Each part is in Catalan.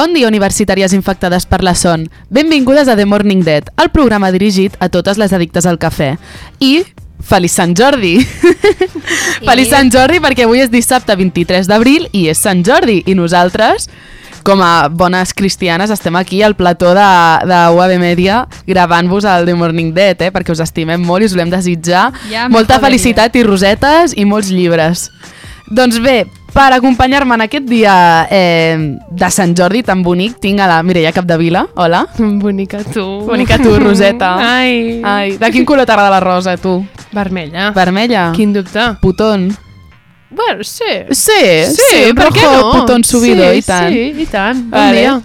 Bon dia, universitàries infectades per la son. Benvingudes a The Morning Dead, el programa dirigit a totes les addictes al cafè. I Feliç Sant Jordi! Feliç Sant Jordi perquè avui és dissabte 23 d'abril i és Sant Jordi i nosaltres com a bones cristianes estem aquí al plató de, de UAB Media gravant-vos el The Morning Dead eh, perquè us estimem molt i us volem desitjar Ja molta felicitat i rosetes i molts llibres. Doncs bé, per acompanyar-me en aquest dia eh, de Sant Jordi tan bonic, tinc a la Mireia Capdevila. Hola. Bonica tu. Bonica tu, Roseta. Ai. Ai, de quin color t'agrada la rosa, tu? Vermella. Vermella? Quin dubte. Putón? Bueno, sí. Sí, Sí, un per què no? putón subido, sí, i tant. Sí, i tant. Bon Vale. dia.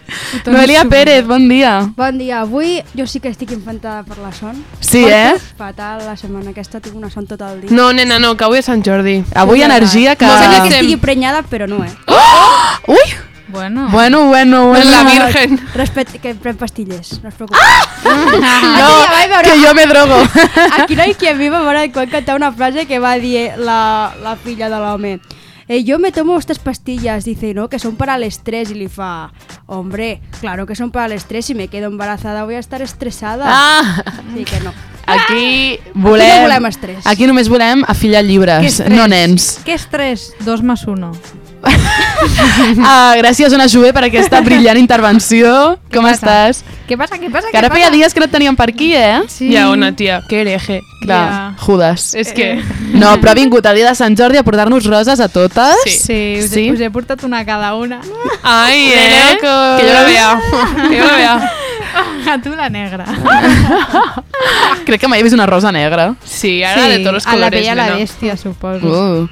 Noelia Pérez, bon dia. Bon dia, avui jo sí que estic infantada per la son. Sí, Porto eh? Fatal la setmana aquesta, tinc una son tot el dia. No, nena, no, que avui és Sant Jordi. Avui energia que... No sé Sembla que estigui prenyada, però no, eh? Ui! Bueno, bueno, bueno. bueno. La Virgen. Respet que pren pastilles, no us preocupeu. Ah! No, ah! que jo me drogo. Aquí no hi qui viva m'ha quan cantar una frase que va dir eh, la, la filla de l'home. Eh, yo me tomo estas pastillas, dice, ¿no? Que son para el estrés. Y le fa, hombre, claro que son para el estrés. Si me quedo embarazada voy a estar estresada. Ah! Sí que no. Aquí volem... Aquí no volem estrès. Aquí només volem afillar llibres, no nens. Què estrès? 2 més 1 uh, gràcies, una Jové, per aquesta brillant intervenció. Com passa? estàs? Què passa, què passa? Que ara feia dies que no et teníem per aquí, eh? Sí. Ja, Ona, tia, que hereje. Clar, yeah. Judas. És que... Eh. No, però ha vingut el dia de Sant Jordi a portar-nos roses a totes. Sí, sí, us, sí. He, us he portat una a cada una. Ai, eh? Que jo la veia. Que jo la veia. A tu la negra. Crec que mai he vist una rosa negra. Sí, ara de tots els a la colores, bella i la nena. bèstia, suposo. Uh.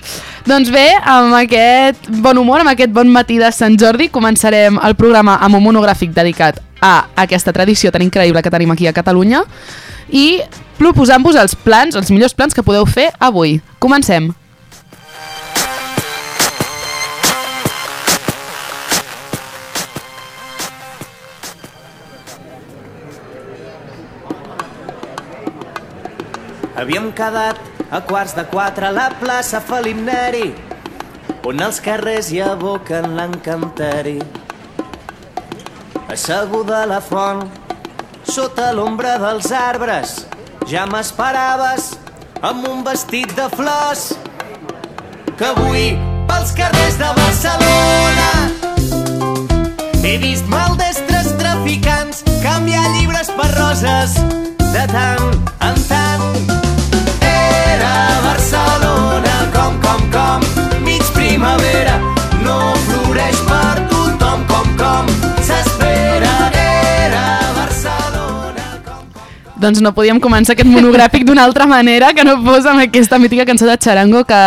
Doncs bé, amb aquest bon humor, amb aquest bon matí de Sant Jordi, començarem el programa amb un monogràfic dedicat a aquesta tradició tan increïble que tenim aquí a Catalunya i proposant-vos els plans, els millors plans que podeu fer avui. Comencem. Havíem quedat a quarts de quatre a la plaça Felip Neri, on els carrers hi aboquen l'encanteri. Asseguda a la font, sota l'ombra dels arbres, ja m'esperaves amb un vestit de flors que avui pels carrers de Barcelona he vist maldestres traficants canviar llibres per roses de tant en tant. Doncs no podíem començar aquest monogràfic d'una altra manera que no fos amb aquesta mítica cançó de Charango que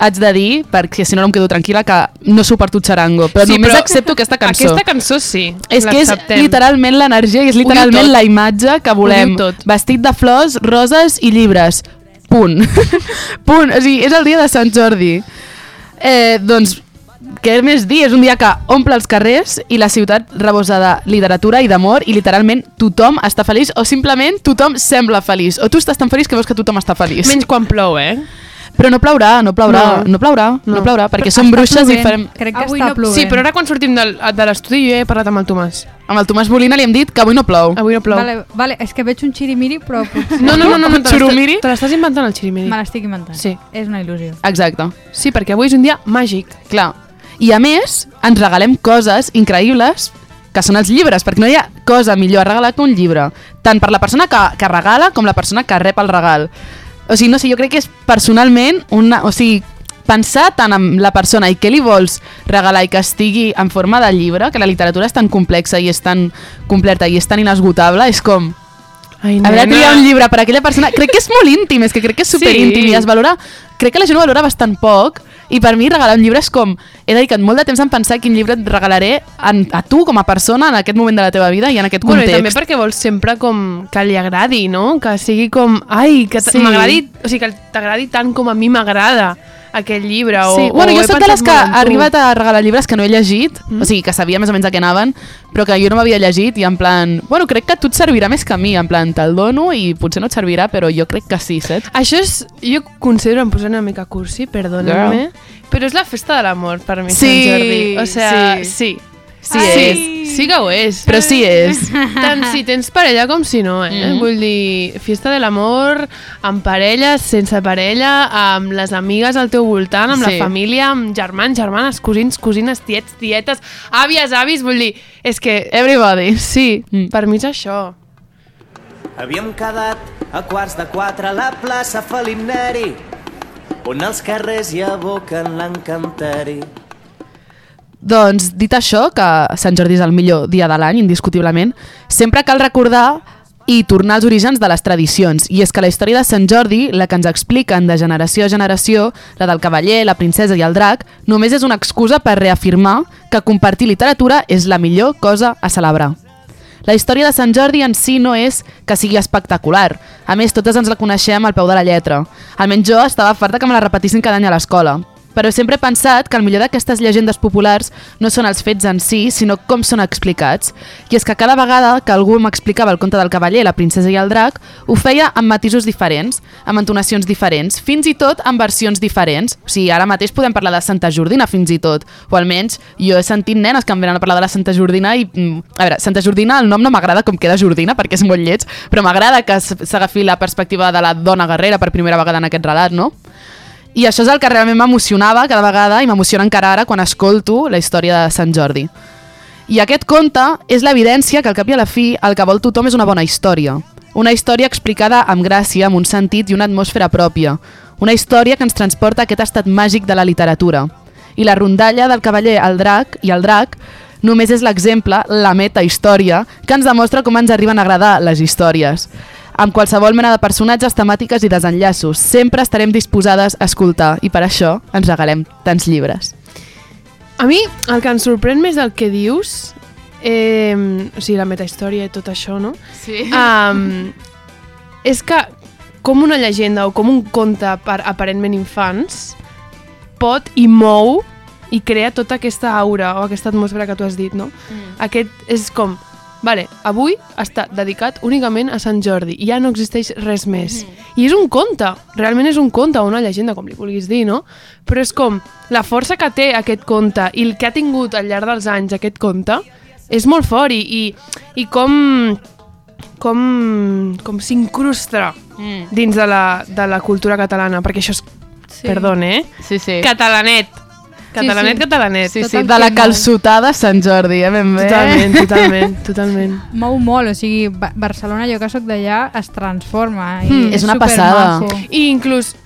haig de dir, perquè si no no em quedo tranquil·la, que no suporto Charango, però Sí, només però accepto aquesta cançó. Aquesta cançó sí. És que és literalment l'energia i és literalment la imatge que volem. Vestit de flors, roses i llibres. Punt. Punt. O sigui, és el dia de Sant Jordi. Eh, doncs, què més dir? És un dia que omple els carrers i la ciutat rebosa de literatura i d'amor i literalment tothom està feliç o simplement tothom sembla feliç. O tu estàs tan feliç que veus que tothom està feliç. Menys quan plou, eh? Però no plaurà, no plaurà, no, No. no plaurà, no, No. plaurà, perquè Però som bruixes i plovent. farem... Crec que Avui està no- plovent. Sí, però ara quan sortim del, de l'estudi jo he parlat amb el Tomàs. Amb el Tomàs Molina li hem dit que avui no plou. Avui no plou. Vale, vale, és que veig un xirimiri, però potser... No, no, no, no, no te l'estàs inventant el xirimiri. Me l'estic inventant. Sí. És una il·lusió. Exacte. Sí, perquè avui és un dia màgic. Clar. I a més, ens regalem coses increïbles que són els llibres, perquè no hi ha cosa millor a regalar que un llibre. Tant per la persona que, que regala com la persona que rep el regal. O sigui, no sé, jo crec que és personalment una... O sigui, pensar tant en la persona i què li vols regalar i que estigui en forma de llibre, que la literatura és tan complexa i és tan completa i és tan inesgotable, és com... Ai, Haver de triar un llibre per a aquella persona... Crec que és molt íntim, és que crec que és superíntim Sí. i es valora... Crec que la gent ho valora bastant poc i per mi regalar un llibre és com... He dedicat molt de temps en pensar quin llibre et regalaré en, a tu com a persona en aquest moment de la teva vida i en aquest Bueno, i context. també perquè vols sempre com que li agradi, no? Que sigui com, ai, que Sí. m'agradi, o sigui, que t'agradi tant com a mi m'agrada aquest llibre. O, Sí, bueno, o jo soc de les que ha arribat a regalar llibres que no he llegit, mm. o sigui, que sabia més o menys a què anaven, però que jo no m'havia llegit i en plan, bueno, crec que a tu et servirà més que a mi, en plan, te'l dono i potser no et servirà, però jo crec que sí, saps? Això és, jo considero, em poso una mica cursi, perdoneu-me, però és la festa de l'amor per mi, Sí, Sant Jordi. O sea, sí. sí. Sí sí, és. sí que ho és. Però sí és. Tant si tens parella com si no, eh? Mhm. Vull dir, fiesta de l'amor, amb parella, sense parella, amb les amigues al teu voltant, amb Sí. la família, amb germans, germanes, cosins, cosines, tiets, tietes, àvies, avis, vull dir, és que... Everybody. Sí, Mm. per mi és això. Havíem quedat a quarts de quatre a la plaça Felip Neri, on els carrers hi aboquen l'encanteri. Doncs, dit això, que Sant Jordi és el millor dia de l'any, indiscutiblement, sempre cal recordar i tornar als orígens de les tradicions. I és que la història de Sant Jordi, la que ens expliquen de generació a generació, la del cavaller, la princesa i el drac, només és una excusa per reafirmar que compartir literatura és la millor cosa a celebrar. La història de Sant Jordi en si no és que sigui espectacular. A més, totes ens la coneixem al peu de la lletra. Almenys jo estava farta que me la repetissin cada any a l'escola. Però sempre he pensat que el millor d'aquestes llegendes populars no són els fets en si, sinó com són explicats. I és que cada vegada que algú m'explicava el conte del cavaller, la princesa i el drac, ho feia amb matisos diferents, amb entonacions diferents, fins i tot amb versions diferents. O sigui, ara mateix podem parlar de Santa Jordina fins i tot, o almenys jo he sentit nenes que em venen a parlar de la Santa Jordina i, mm, a veure, Santa Jordina, el nom no m'agrada com queda Jordina perquè és molt lleig, però m'agrada que s'agafi la perspectiva de la dona guerrera per primera vegada en aquest relat, no? I això és el que realment m'emocionava cada vegada i m'emociona encara ara quan escolto la història de Sant Jordi. I aquest conte és l'evidència que al cap i a la fi el que vol tothom és una bona història. Una història explicada amb gràcia, amb un sentit i una atmosfera pròpia. Una història que ens transporta a aquest estat màgic de la literatura. I la rondalla del cavaller el drac i el drac només és l'exemple, la meta-història, que ens demostra com ens arriben a agradar les històries amb qualsevol mena de personatges, temàtiques i desenllaços. Sempre estarem disposades a escoltar i per això ens regalem tants llibres. A mi el que em sorprèn més del que dius, eh, o sigui, la metahistòria i tot això, no? Sí. Um, és que com una llegenda o com un conte per aparentment infants pot i mou i crea tota aquesta aura o aquesta atmosfera que tu has dit, no? Mm. Aquest és com, vale, avui està dedicat únicament a Sant Jordi i ja no existeix res més. I és un conte, realment és un conte o una llegenda, com li vulguis dir, no? Però és com, la força que té aquest conte i el que ha tingut al llarg dels anys aquest conte és molt fort i, i, i com com, com s'incrusta Mm. dins de la, de la cultura catalana, perquè això és, sí. perdona, eh? Sí, sí. Catalanet. Catalanet, sí. catalanet. Sí, sí, de la calçotada Sant Jordi, eh, ben bé. Totalment, totalment, totalment. Mou molt, o sigui, Ba- Barcelona, jo que sóc d'allà, es transforma. I Mm, és una passada. supermaco. I inclús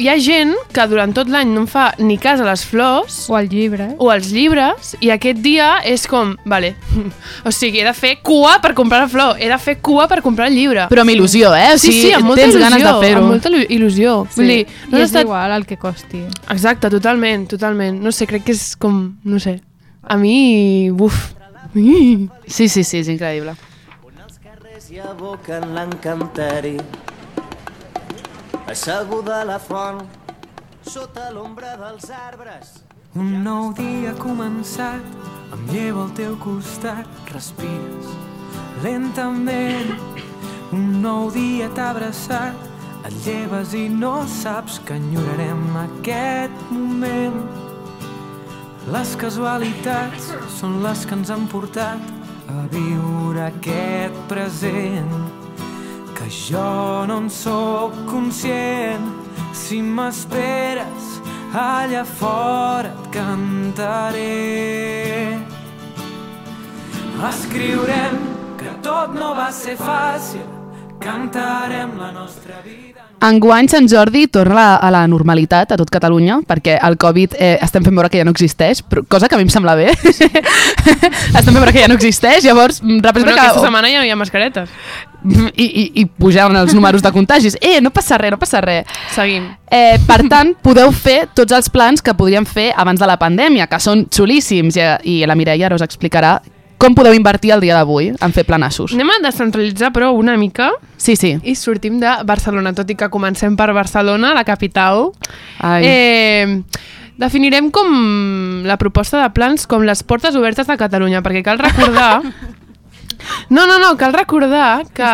hi ha gent que durant tot l'any no en fa ni cas a les flors O el llibre. o als llibres i aquest dia és com, vale, o sigui, he de fer cua per comprar la flor, he de fer cua per comprar el llibre. Però amb il·lusió, eh? O sí, sigui, sí, amb molta tens il·lusió, ganes de fer-ho. amb molta il·lu- il·lusió. Sí. Vull dir, no I és estat igual el que costi. Exacte, totalment, totalment. No sé, crec que és com, no sé, a mi, buf. Sí, sí, sí, és increïble. carrers hi aboquen l'encanteri. Asseguda a la font, sota l'ombra dels arbres, Un nou dia començat, em llevo al teu costat, respires lentament. Un nou dia t'ha abraçat, et lleves i no saps que enyorarem aquest moment. Les casualitats són les que ens han portat a viure aquest present jo no en sóc conscient. Si m'esperes, allà fora et cantaré. Escriurem que tot no va ser fàcil, cantarem la nostra vida. Enguany Sant Jordi torna a la normalitat a tot Catalunya, perquè el Covid eh, estem fent veure que ja no existeix, però, cosa que a mi em sembla bé. estem fent veure que ja no existeix, llavors mm, Bueno, representa aquesta que... setmana ja no hi ha mascaretes. I, i, I pujaven els números de contagis. Eh, no passa res, no passa res. Seguim. Eh, per tant, podeu fer tots els plans que podríem fer abans de la pandèmia, que són xulíssims, i, i la Mireia ara us explicarà com podeu invertir el dia d'avui en fer planassos. Anem a descentralitzar, però, una mica Sí, sí. i sortim de Barcelona, tot i que comencem per Barcelona, la capital. Ai. Eh, definirem com la proposta de plans com les portes obertes de Catalunya, perquè cal recordar... No, no, no, cal recordar que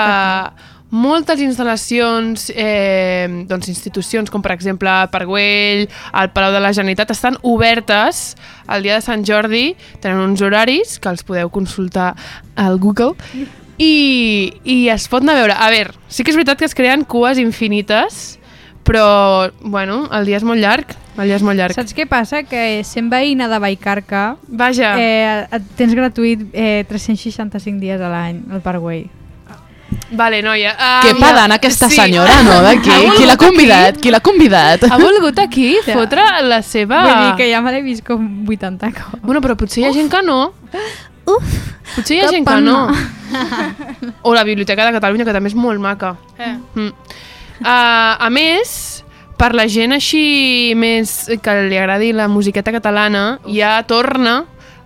moltes instal·lacions, eh, doncs institucions com per exemple el Parc Güell, el Palau de la Generalitat, estan obertes el dia de Sant Jordi, tenen uns horaris que els podeu consultar al Google i, i es pot anar a veure. A veure, sí que és veritat que es creen cues infinites, però, bueno, el dia és molt llarg, el dia és molt llarg. Saps què passa? Que sent veïna de Vallcarca Vaja, eh, tens gratuït eh, 365 dies a l'any al Güell. Vale, noia. Que Um, pedant aquesta sí. senyora, no? D'aquí. Qui l'ha convidat? Qui l'ha convidat? Ha volgut aquí fotre la seva... Vull dir que ja me l'he vist com 80 cops. Bueno, però potser hi ha gent que no. Uf! Potser hi ha que gent que no. O la Biblioteca de Catalunya, que també és molt maca. Eh. Mm. Uh, a més, per la gent així més que li agradi la musiqueta catalana, ja torna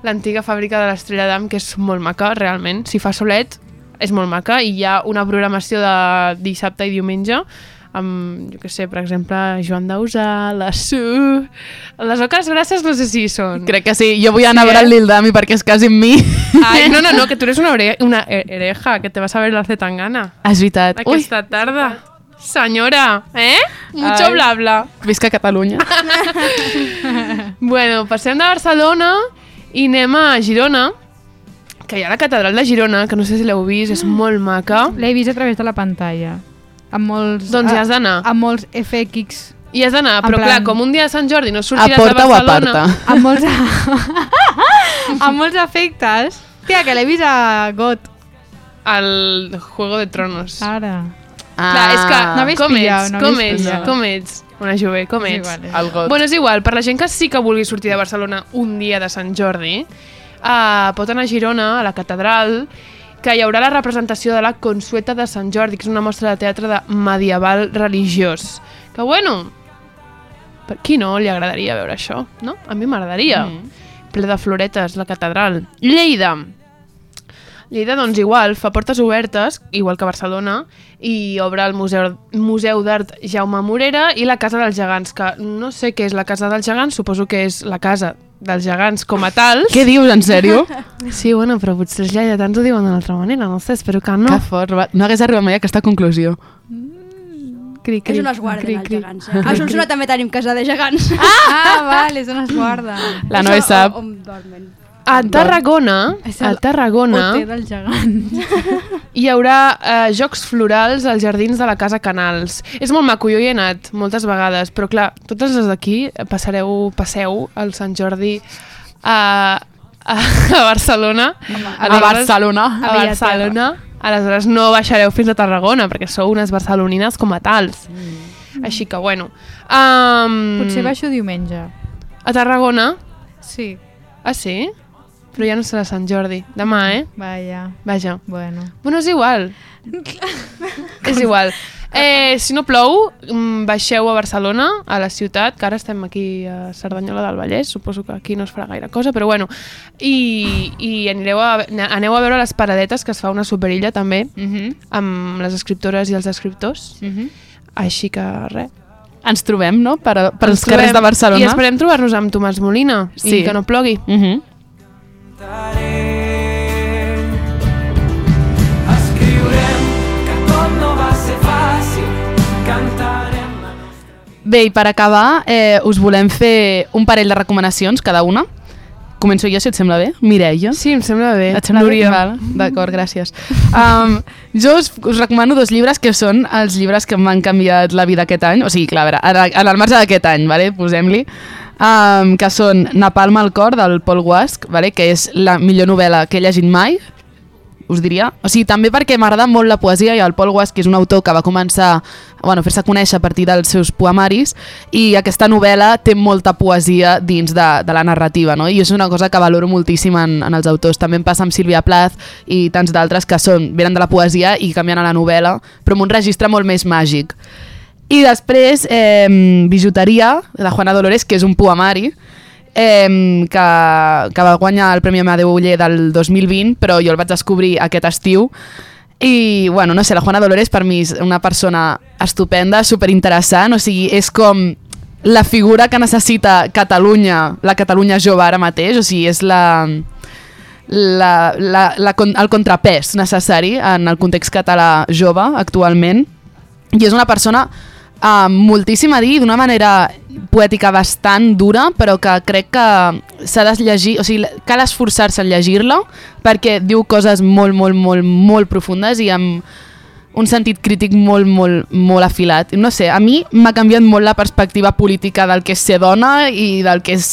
l'antiga fàbrica de l'Estrella d'Am, que és molt maca, realment. Si fa solet, és molt maca, i hi ha una programació de dissabte i diumenge amb, jo què sé, per exemple, Joan Dausà, la Su... Les oques grasses no sé si són. Crec que sí. Jo vull anar Sí, a veure eh? el Lil Dami perquè es casi amb mi. Ai, no, no, no, que tú eres una, ore una he- hereja, que te vas a ver la Zetangana. Ah, És veritat. Ui, Aquesta tarda. Senyora, eh? Mucho Ai. bla bla. visca Catalunya. Bueno, passem de Barcelona i anem a Girona, que hi ha la catedral de Girona, que no sé si l'heu vist, és molt maca. L'he vist a través de la pantalla. Amb molts... Doncs hi has d'anar. Amb molts FX. Hi has d'anar, però plan- clar, com un dia de Sant Jordi no A sortiràs porta de o a Barcelona... parta? Amb molts... amb molts efectes. Tia, que l'he vist a GOT. Al Juego de Tronos. Ara. Ah, Clar, és que no habéis com pillado, ets, no com ets, com ets? Una jove, com És ets? igual, és El got. Bueno, és igual, per la gent que sí que vulgui sortir de Barcelona un dia de Sant Jordi, uh, pot anar a Girona, a la catedral, que hi haurà la representació de la Consueta de Sant Jordi, que és una mostra de teatre de medieval religiós. Que bueno, per qui no li agradaria veure això, no? A mi m'agradaria. Mm. Ple de floretes, la catedral. Lleida. Lleida, doncs, igual, fa portes obertes, igual que Barcelona, i obre el Museu, Museu d'Art Jaume Morera i la Casa dels Gegants, que no sé què és la Casa dels Gegants, suposo que és la casa dels gegants com a tal. Què dius, en sèrio? Sí, bueno, però potser els lleidatans ho diuen d'una altra manera, no sé, espero que no. Que fort, va. no hagués arribat mai a aquesta conclusió. Cri, cri, És on es guarden cri, els cri. gegants. Eh? A Solsona també tenim casa de gegants. Ah, vale, és on es guarda. La Noé sap. On, on dormen. A Tarragona, És a Tarragona, Hotel del gegant. hi haurà eh, jocs florals als jardins de la Casa Canals. És molt maco, jo hi he anat moltes vegades, però clar, totes les d'aquí passareu, passeu al Sant Jordi a, a, a Barcelona. A Barcelona. A Barcelona. Aleshores no baixareu fins a Tarragona, perquè sou unes barcelonines com a tals. Mm. Així que, bueno. Um, Potser baixo diumenge. A Tarragona? Sí, Ah, sí? Però ja no serà Sant Jordi. Demà, eh? vaja. Vaja. Bueno. Bueno, és igual. és igual. Eh, si no plou, mm, baixeu a Barcelona, a la ciutat, que ara estem aquí a Cerdanyola del Vallès, suposo que aquí no es farà gaire cosa, però bueno, i, i anireu a, aneu a veure les paradetes, que es fa una superilla també, Uh -huh. amb les escriptores i els escriptors. Uh -huh. Així que res. Ens trobem, no?, per, per Ens els carrers de trobem. Barcelona. I esperem trobar-nos amb Tomàs Molina Sí. i que no plogui. Uh -huh. Bé, i per acabar, eh, us volem fer un parell de recomanacions, cada una. Començo jo, si et sembla bé. Mireia. Sí, em sembla bé. Et sembla Núria. bé? D'acord, gràcies. Um, jo us, us recomano dos llibres que són els llibres que m'han canviat la vida aquest any. O sigui, clar, a veure, en el marge d'aquest any, vale? posem-li. Um, que són Napalm al cor, del Paul Guasc, vale? que és la millor novel·la que he llegit mai, us diria. O sigui, també perquè m'agrada molt la poesia i el Paul Guasc és un autor que va començar bueno, a fer-se conèixer a partir dels seus poemaris i aquesta novel·la té molta poesia dins de, de la narrativa no? i és una cosa que valoro moltíssim en, en els autors. També em passa amb Sílvia Plath i tants d'altres que són, venen de la poesia i canvien a la novel·la, però amb un registre molt més màgic. I després, eh, Bijuteria, de Juana Dolores, que és un poemari, eh, que, que va guanyar el Premi Amadeu Uller del 2020, però jo el vaig descobrir aquest estiu. I, bueno, no sé, la Juana Dolores per mi és una persona estupenda, superinteressant, o sigui, és com la figura que necessita Catalunya, la Catalunya jove ara mateix, o sigui, és la, la, la, la, el contrapès necessari en el context català jove actualment i és una persona amb moltíssim a dir d'una manera poètica bastant dura però que crec que s'ha de llegir, o sigui, cal esforçar-se en llegir-la perquè diu coses molt, molt, molt, molt profundes i amb un sentit crític molt, molt, molt afilat. No sé, a mi m'ha canviat molt la perspectiva política del que és ser dona i del que és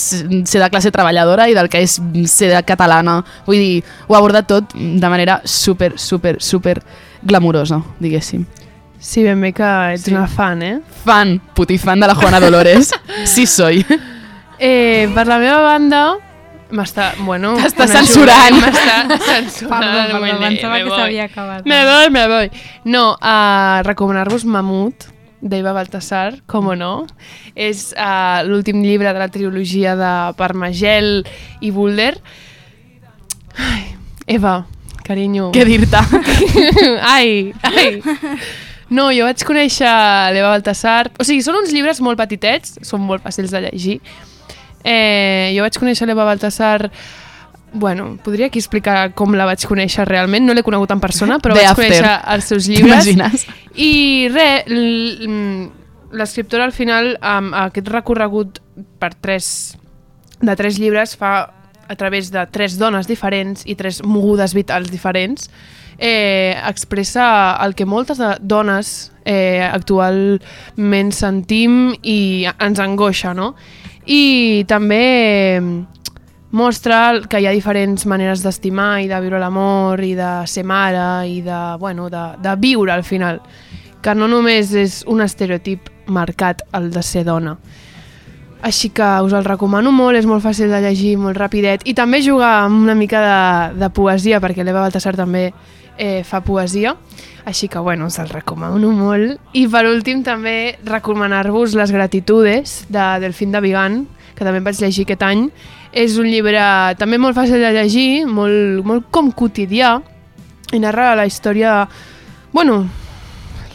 ser de classe treballadora i del que és ser de catalana. Vull dir, ho ha abordat tot de manera super, super, super glamurosa, diguéssim. Sí, ben bé que ets Sí. una fan, eh? Fan, putifan de la Juana Dolores. Sí soy. Eh, per la meva banda, m'està... Bueno, T'està censurant. M'està censurant. Perdó, perdó, pensava me que voy. s'havia acabat. Me voy, me voy. No, a recomanar-vos Mamut, d'Eva Baltasar, com no. És uh, l'últim llibre de la trilogia de Parmagel i Bulder. Ai, Eva, carinyo. Què dir-te? ai, ai. No, jo vaig conèixer l'Eva Baltasar... O sigui, són uns llibres molt petitets, són molt fàcils de llegir. Eh, jo vaig conèixer l'Eva Baltasar... Bueno, podria aquí explicar com la vaig conèixer realment. No l'he conegut en persona, però The vaig after. conèixer els seus llibres. T'imagines? I res, l'escriptora al final, amb aquest recorregut per tres, de tres llibres, fa a través de tres dones diferents i tres mogudes vitals diferents, eh, expressa el que moltes dones eh, actualment sentim i ens angoixa, no? I també eh, mostra que hi ha diferents maneres d'estimar i de viure l'amor i de ser mare i de, bueno, de, de viure al final que no només és un estereotip marcat el de ser dona. Així que us el recomano molt, és molt fàcil de llegir, molt rapidet, i també jugar amb una mica de, de poesia, perquè l'Eva Baltasar també eh, fa poesia, així que bueno, us el recomano molt. I per últim també recomanar-vos Les gratitudes de Delfín de Vigan, que també vaig llegir aquest any. És un llibre també molt fàcil de llegir, molt, molt com quotidià, i narra la història... Bueno,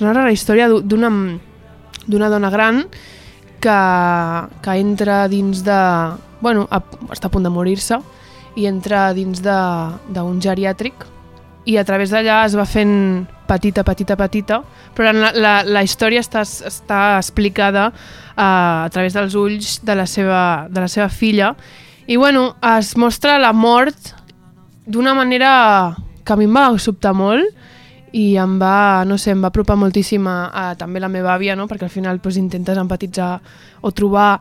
narra la història d'u- d'una d'una dona gran que, que entra dins de... Bueno, a, està a punt de morir-se i entra dins d'un geriàtric i a través d'allà es va fent petita, petita, petita, però la, la, la història està, està explicada uh, a través dels ulls de la seva, de la seva filla i bueno, es mostra la mort d'una manera que a mi em va sobtar molt i em va, no sé, em va apropar moltíssim a, a també la meva àvia, no? perquè al final pues, intentes empatitzar o trobar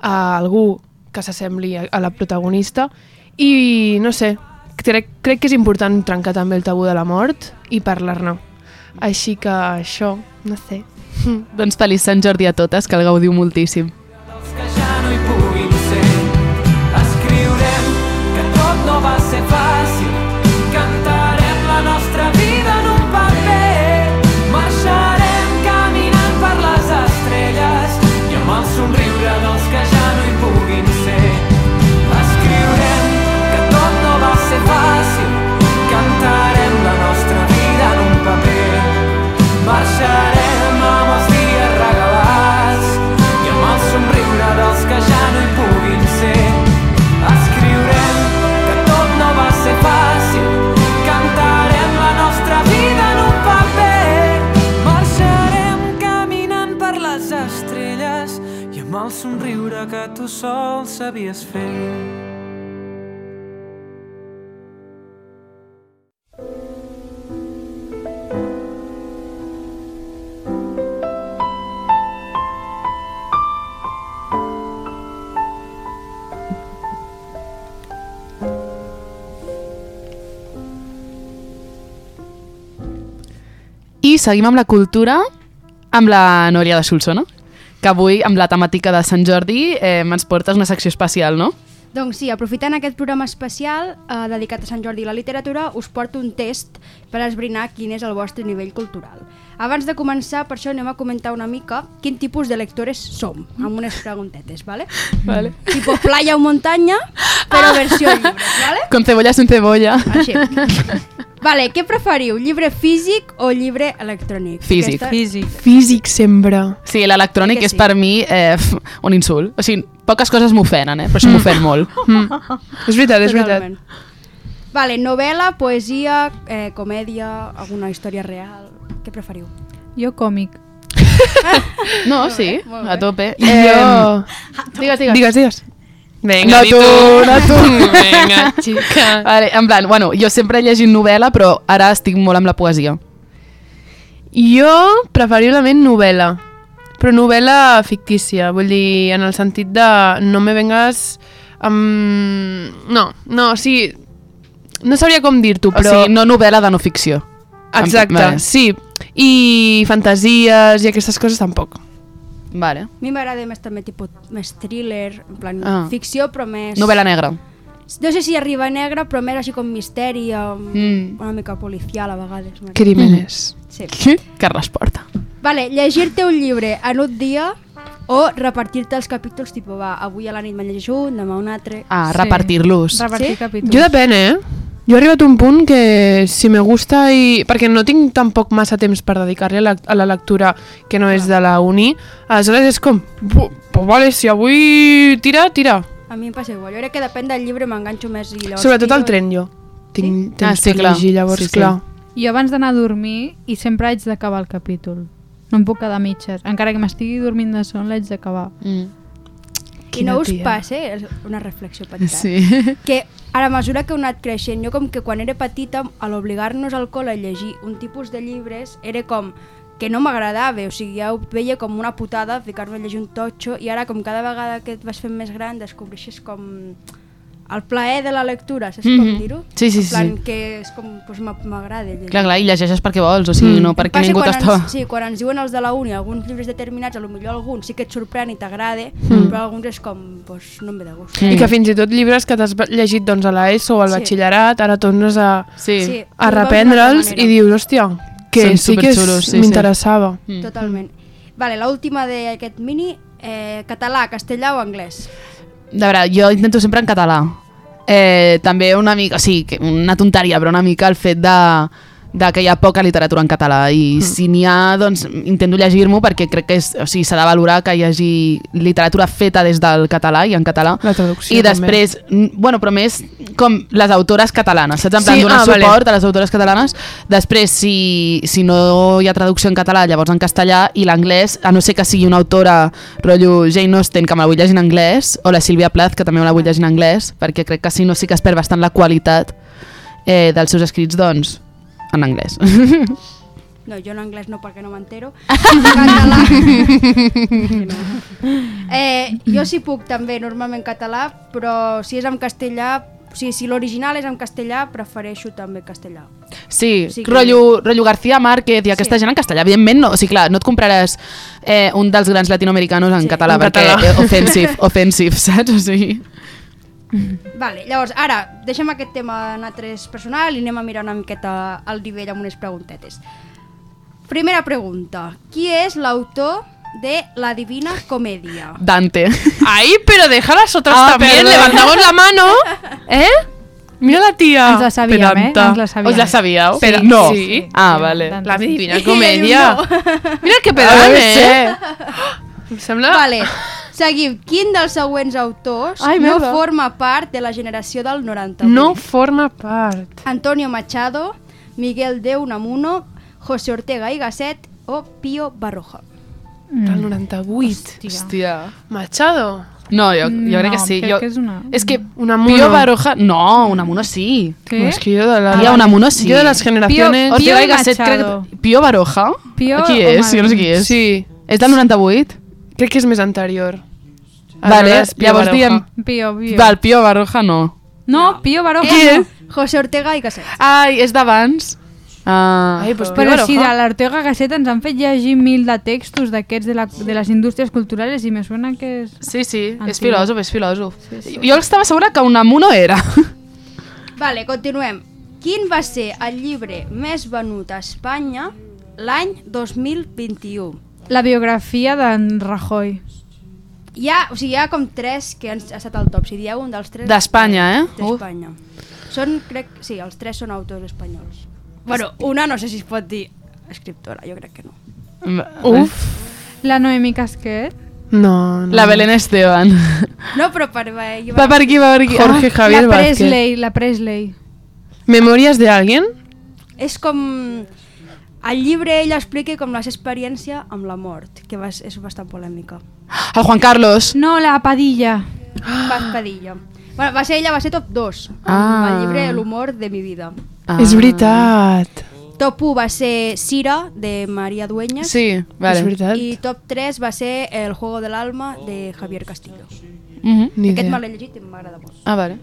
a algú que s'assembli a, a la protagonista i no sé, crec, crec que és important trencar també el tabú de la mort i parlar-ne. Així que això, no sé. Doncs feliç Sant Jordi a totes, que el gaudiu moltíssim. dels que ja no hi puguin ser. Escriurem que tot no va ser fàcil, somriure que tu sol sabies fer. I seguim amb la cultura, amb la Núria de Solsona, que avui, amb la temàtica de Sant Jordi, eh, ens portes una secció especial, no? Doncs sí, aprofitant aquest programa especial eh, dedicat a Sant Jordi i la literatura, us porto un test per esbrinar quin és el vostre nivell cultural. Abans de començar, per això anem a comentar una mica quin tipus de lectores som, amb unes preguntetes, ¿vale? Vale. Tipo playa o muntanya, però versió llibres, ¿vale? Con cebolla sin cebolla. Així. Vale, què preferiu, llibre físic o llibre electrònic? Físic. Aquesta... Físic. Físic sempre. Sí, l'electrònic Que és sí. per mi eh, un insult. O sigui, poques coses m'ofenen, eh? però això m'ofèn molt. És veritat, és veritat. Totalment. Vale, novel·la, poesia, eh, comèdia, alguna història real... Què preferiu? Jo còmic. No, sí, a tope. Jo... Digues, digues. Digues, digues. Vinga, No di tu, no tu. Vinga, xica. Vale, en plan, bueno, jo sempre he llegit novel·la, però ara estic molt amb la poesia. Jo, preferiblement novel·la. Però novel·la fictícia, vull dir, en el sentit de no me vengas amb... No, no, o sigui, no sabria com dir-t'ho, Però... O sigui, no novel·la de no ficció. Exacte, Vale. sí. I fantasies i aquestes coses tampoc. Vale. A mi m'agrada més també tipus més thriller, en plan Ah. ficció, però més... Novel·la negra. No sé si arriba a negre, però més així com misteri, um, Mm. una mica policial a vegades. Crímenes. Sí. Carles Porta. Vale, llegir-te un llibre en un dia o repartir-te els capítols, tipus, va, avui a la nit me'n llegeixo un, demà un altre... Ah, Sí. repartir-los. Repartir Sí? capítols. Jo depèn, eh? Jo he arribat a un punt que si me gusta i... Perquè no tinc tampoc massa temps per dedicar-li a, la, a la lectura que no és de la uni, aleshores és com... "Bu- Pues vale, si avui tira, tira. A mi em passa igual. Jo crec que depèn del llibre m'enganxo més i llavors... Sobretot al tren, jo. Tinc temps Ah, sí, per clar. llegir, llavors, Sí, sí. clar. Jo abans d'anar a dormir i sempre haig d'acabar el capítol. No em puc quedar a mitges. Encara que m'estigui dormint de son, l'haig d'acabar. Mm. I Quina no us tia. passa, eh? una reflexió petita, Sí. que a mesura que heu anat creixent, jo com que quan era petita, a l'obligar-nos al col·le a llegir un tipus de llibres, era com que no m'agradava, o sigui, ja ho veia com una putada ficar-me a llegir un totxo i ara com cada vegada que et vas fent més gran descobreixes com el plaer de la lectura, saps com Mhm. dir-ho? Sí, sí, en plan, sí. que és com, doncs m'a- m'agrada llegir. Clar, clar, i llegeixes perquè vols, o sigui, Mm. no perquè ningú. Ens, sí, quan ens diuen els de la uni alguns llibres determinats, a lo millor algun sí que et sorprèn i t'agrada, mm. però alguns és com, pues, no em ve de gust. Mm. I que fins i tot llibres que t'has llegit doncs, a l'ESO o al Sí. batxillerat, ara tornes a, Sí. Sí. a reprendre'ls i dius, hòstia, que Són sí que sí, sí. m'interessava. Mm. Totalment. Vale, l'última d'aquest mini, eh, català, castellà o anglès? De veure, jo intento sempre en català. Eh, també una mica, sí, que una tonteria, però una mica el fet de, de que hi ha poca literatura en català i mm. si n'hi ha, doncs intento llegir-m'o perquè crec que és, o sigui, s'ha de valorar que hi hagi literatura feta des del català i en català. La traducció I després, mm, bueno, però més com les autores catalanes, saps? En plan, Sí, donar ah, vale. suport a les autores catalanes. Després, si, si no hi ha traducció en català, llavors en castellà, i l'anglès, a no ser que sigui una autora, rotllo Jane Austen, que me la vull llegir en anglès, o la Sílvia Plath, que també me la vull llegir en anglès, perquè crec que si no sí que es perd bastant la qualitat eh, dels seus escrits, doncs, en anglès. No, jo en anglès no perquè no m'entero. català. eh, jo sí puc també normalment català, però si és en castellà, o sigui, si l'original és en castellà, prefereixo també castellà. Sí, sí que- rotllo, rotllo García Márquez i aquesta Sí. gent en castellà. Evidentment, no, o sigui, clar, no et compraràs eh, un dels grans latinoamericanos en Sí. català, En perquè català. eh, offensive, offensive, saps? O sigui... Vale, llavors, ara, deixem aquest tema en altres personal i anem a mirar una miqueta al nivell amb unes preguntetes. Primera pregunta. Qui és l'autor de La Divina Comedia? Dante. Ay, pero deja las otras Ah, también, perdón. levantamos la mano, ¿eh? Mira la tía. Ens la sabíem, eh? Ens la sabíem. Us la sabíeu? Però- Sí. no. sí. Ah, vale. Dante, La sí. divina I comedia. ell Mira que pedant, veure, eh? Em sembla... Vale, seguim. Quin dels següents autors Ai, no merda. forma part de la generació del 98? No forma part. Antonio Machado, Miguel de Unamuno, José Ortega y Gasset o Pío Baroja. Del 98. Hòstia. Machado. No, jo, jo crec que No, sí. crec jo... que és una- És que Unamuno. Pío Baroja... No, Unamuno sí. Què? Es que yo de la... Tía, Unamuno sí. Yo de las generaciones... Pío- Ortega i i Gasset, Machado. crec... Pío Baroja? Pío qui és? Jo no sé qui és. Sí. És del 98? Crec que és més anterior. Vale, Aleshores, Pío llavors Baroja. diem... Pío, Pío. Val, Pío Baroja no. No, Pío Baroja. Qui no. és? José Ortega y Gasset. Ai, és d'abans. Ah. Ai, pues Pío Però si de l'Ortega Gasset ens han fet llegir mil de textos d'aquests de, la, de les indústries culturals i me suena que és... Sí, sí, és Antic. filòsof, és filòsof. Jo estava segura que Unamuno era. Vale, continuem. Quin va ser el llibre més venut a Espanya l'any 2021? La biografia d'en Rajoy. Hi ha, o sigui, hi ha com tres que han estat al top. Si dieu un dels tres... D'Espanya, eh? Uh. D'Espanya. Són, crec, sí, els tres són autors espanyols. Bueno, una no sé si es pot dir escriptora, jo crec que no. Uf. La Noemi Casquet. No, no. La Belén Esteban. No, però per... Va, Va per aquí, va per aquí. Jorge Ah. Javier la Vázquez. Presley, la Presley. Memòries de alguien? És com... Al llibre ella explica com la seva experiència amb la mort, que va, és bastant polèmica. El Juan Carlos. No, la Padilla. Paz Padilla. Bueno, va ser ella, va ser top 2, amb Ah. el llibre L'humor de mi vida. Ah. És veritat. Top 1 va ser Sira, de Maria Dueñas. Sí, És vale. veritat. I top 3 va ser El juego del alma, de Javier Castillo. Mhm. Ni Aquest me l'he llegit i m'agrada molt. Ah, vale.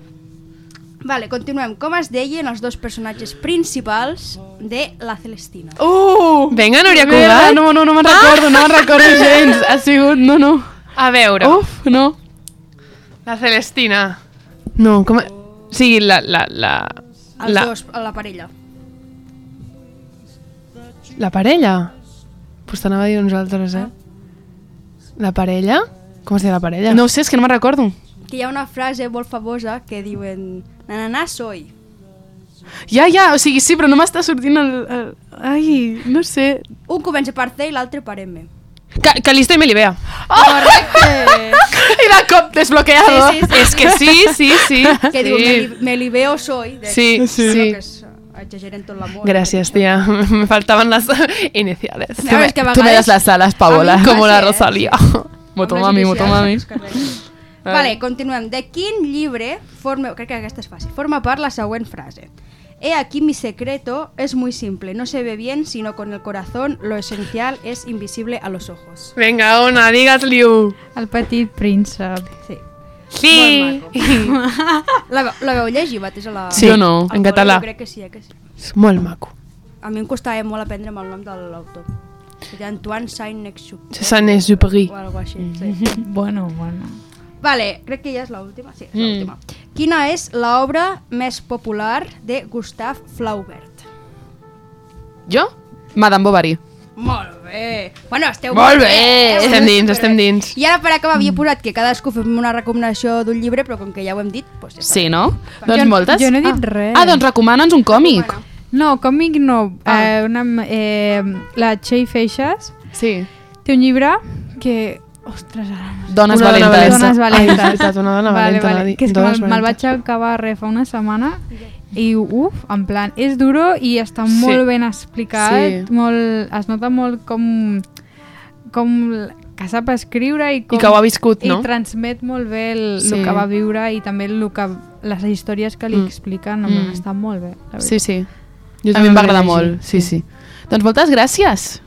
Vale, continuem. Com es deien els dos personatges principals de La Celestina? Uh! Vinga, Núria Cugat. no, no, no me'n recordo, no me'n recordo gens. Ha sigut, no, no. A veure. Uf, no. La Celestina. No, com... O sigui, la... la, la, Els la, dos, la parella. la parella? Pues t'anava a dir uns altres, eh? La parella? Com es diu la parella? No ho sé, és que no me'n recordo. Que hi ha una frase molt famosa que diuen Nananà soy. Ja, ja, o sigui, sí, però no m'està sortint el, el... Ai, no sé. Un comença per C i l'altre per M. Ca Calista i Melibea. Correcte! I de cop desbloqueado. Sí, sí, sí. És que sí, sí, sí. que sí. diu me, me li veo soy. De, Sí, sí. Que és, exageren tot l'amor. Gràcies, tia. Me faltaven les iniciales. És que a Tu me das las alas, Paola. A mi Como la Sí, eh? Rosalía. Motomami, Amb les motomami. Correcte. Vale, continuem. De quin llibre forma... Crec que aquesta és fàcil. Forma part la següent frase. He aquí mi secreto, es muy simple. No se ve bien, sino con el corazón. Lo esencial es invisible a los ojos. Vinga, ona, digues-li-ho. El petit príncep. Sí. Sí. La, la veu llegir, mateix a la... Sí, Jo no, en català. Jo crec que sí, eh, que sí. És molt maco. A mi em costava molt aprendre el nom de l'autor. Antoine Saint-Exupéry. Saint-Exupéry. O algo així, sí. Bueno, bueno. Vale, crec que ja és l'última. Sí, és Mm. l'última. Quina és l'obra més popular de Gustave Flaubert? Jo? Madame Bovary. Molt bé. Bueno, esteu Molt bé. eh? Estem dins, estem dins. I ara per acabar havia posat que cadascú fem una recomanació d'un llibre, però com que ja ho hem dit, doncs ja està. Sí, no? Doncs Jo- moltes. jo no he dit ah. res. Ah, doncs recomana'ns un còmic. No, còmic no. Ah. Eh, una, eh, la Txell Feixas Sí. té un llibre que... Ostres, ara no sé. Dones Una dona valentes. Dones valentes. Ai, veritat, una dona valenta, va dir. Que és que me'l me'l vaig acabar re fa una setmana i uf, en plan, és duro i està molt ben explicat, Sí. molt, es nota molt com, com que sap escriure i, com, I que ho ha viscut, no? i transmet molt bé el, Sí. el que va viure i també el que, les històries que li Mm. expliquen, mm. Està molt bé. La Sí, sí. Jo a mi em va també agradar molt. Sí, sí. Doncs moltes gràcies.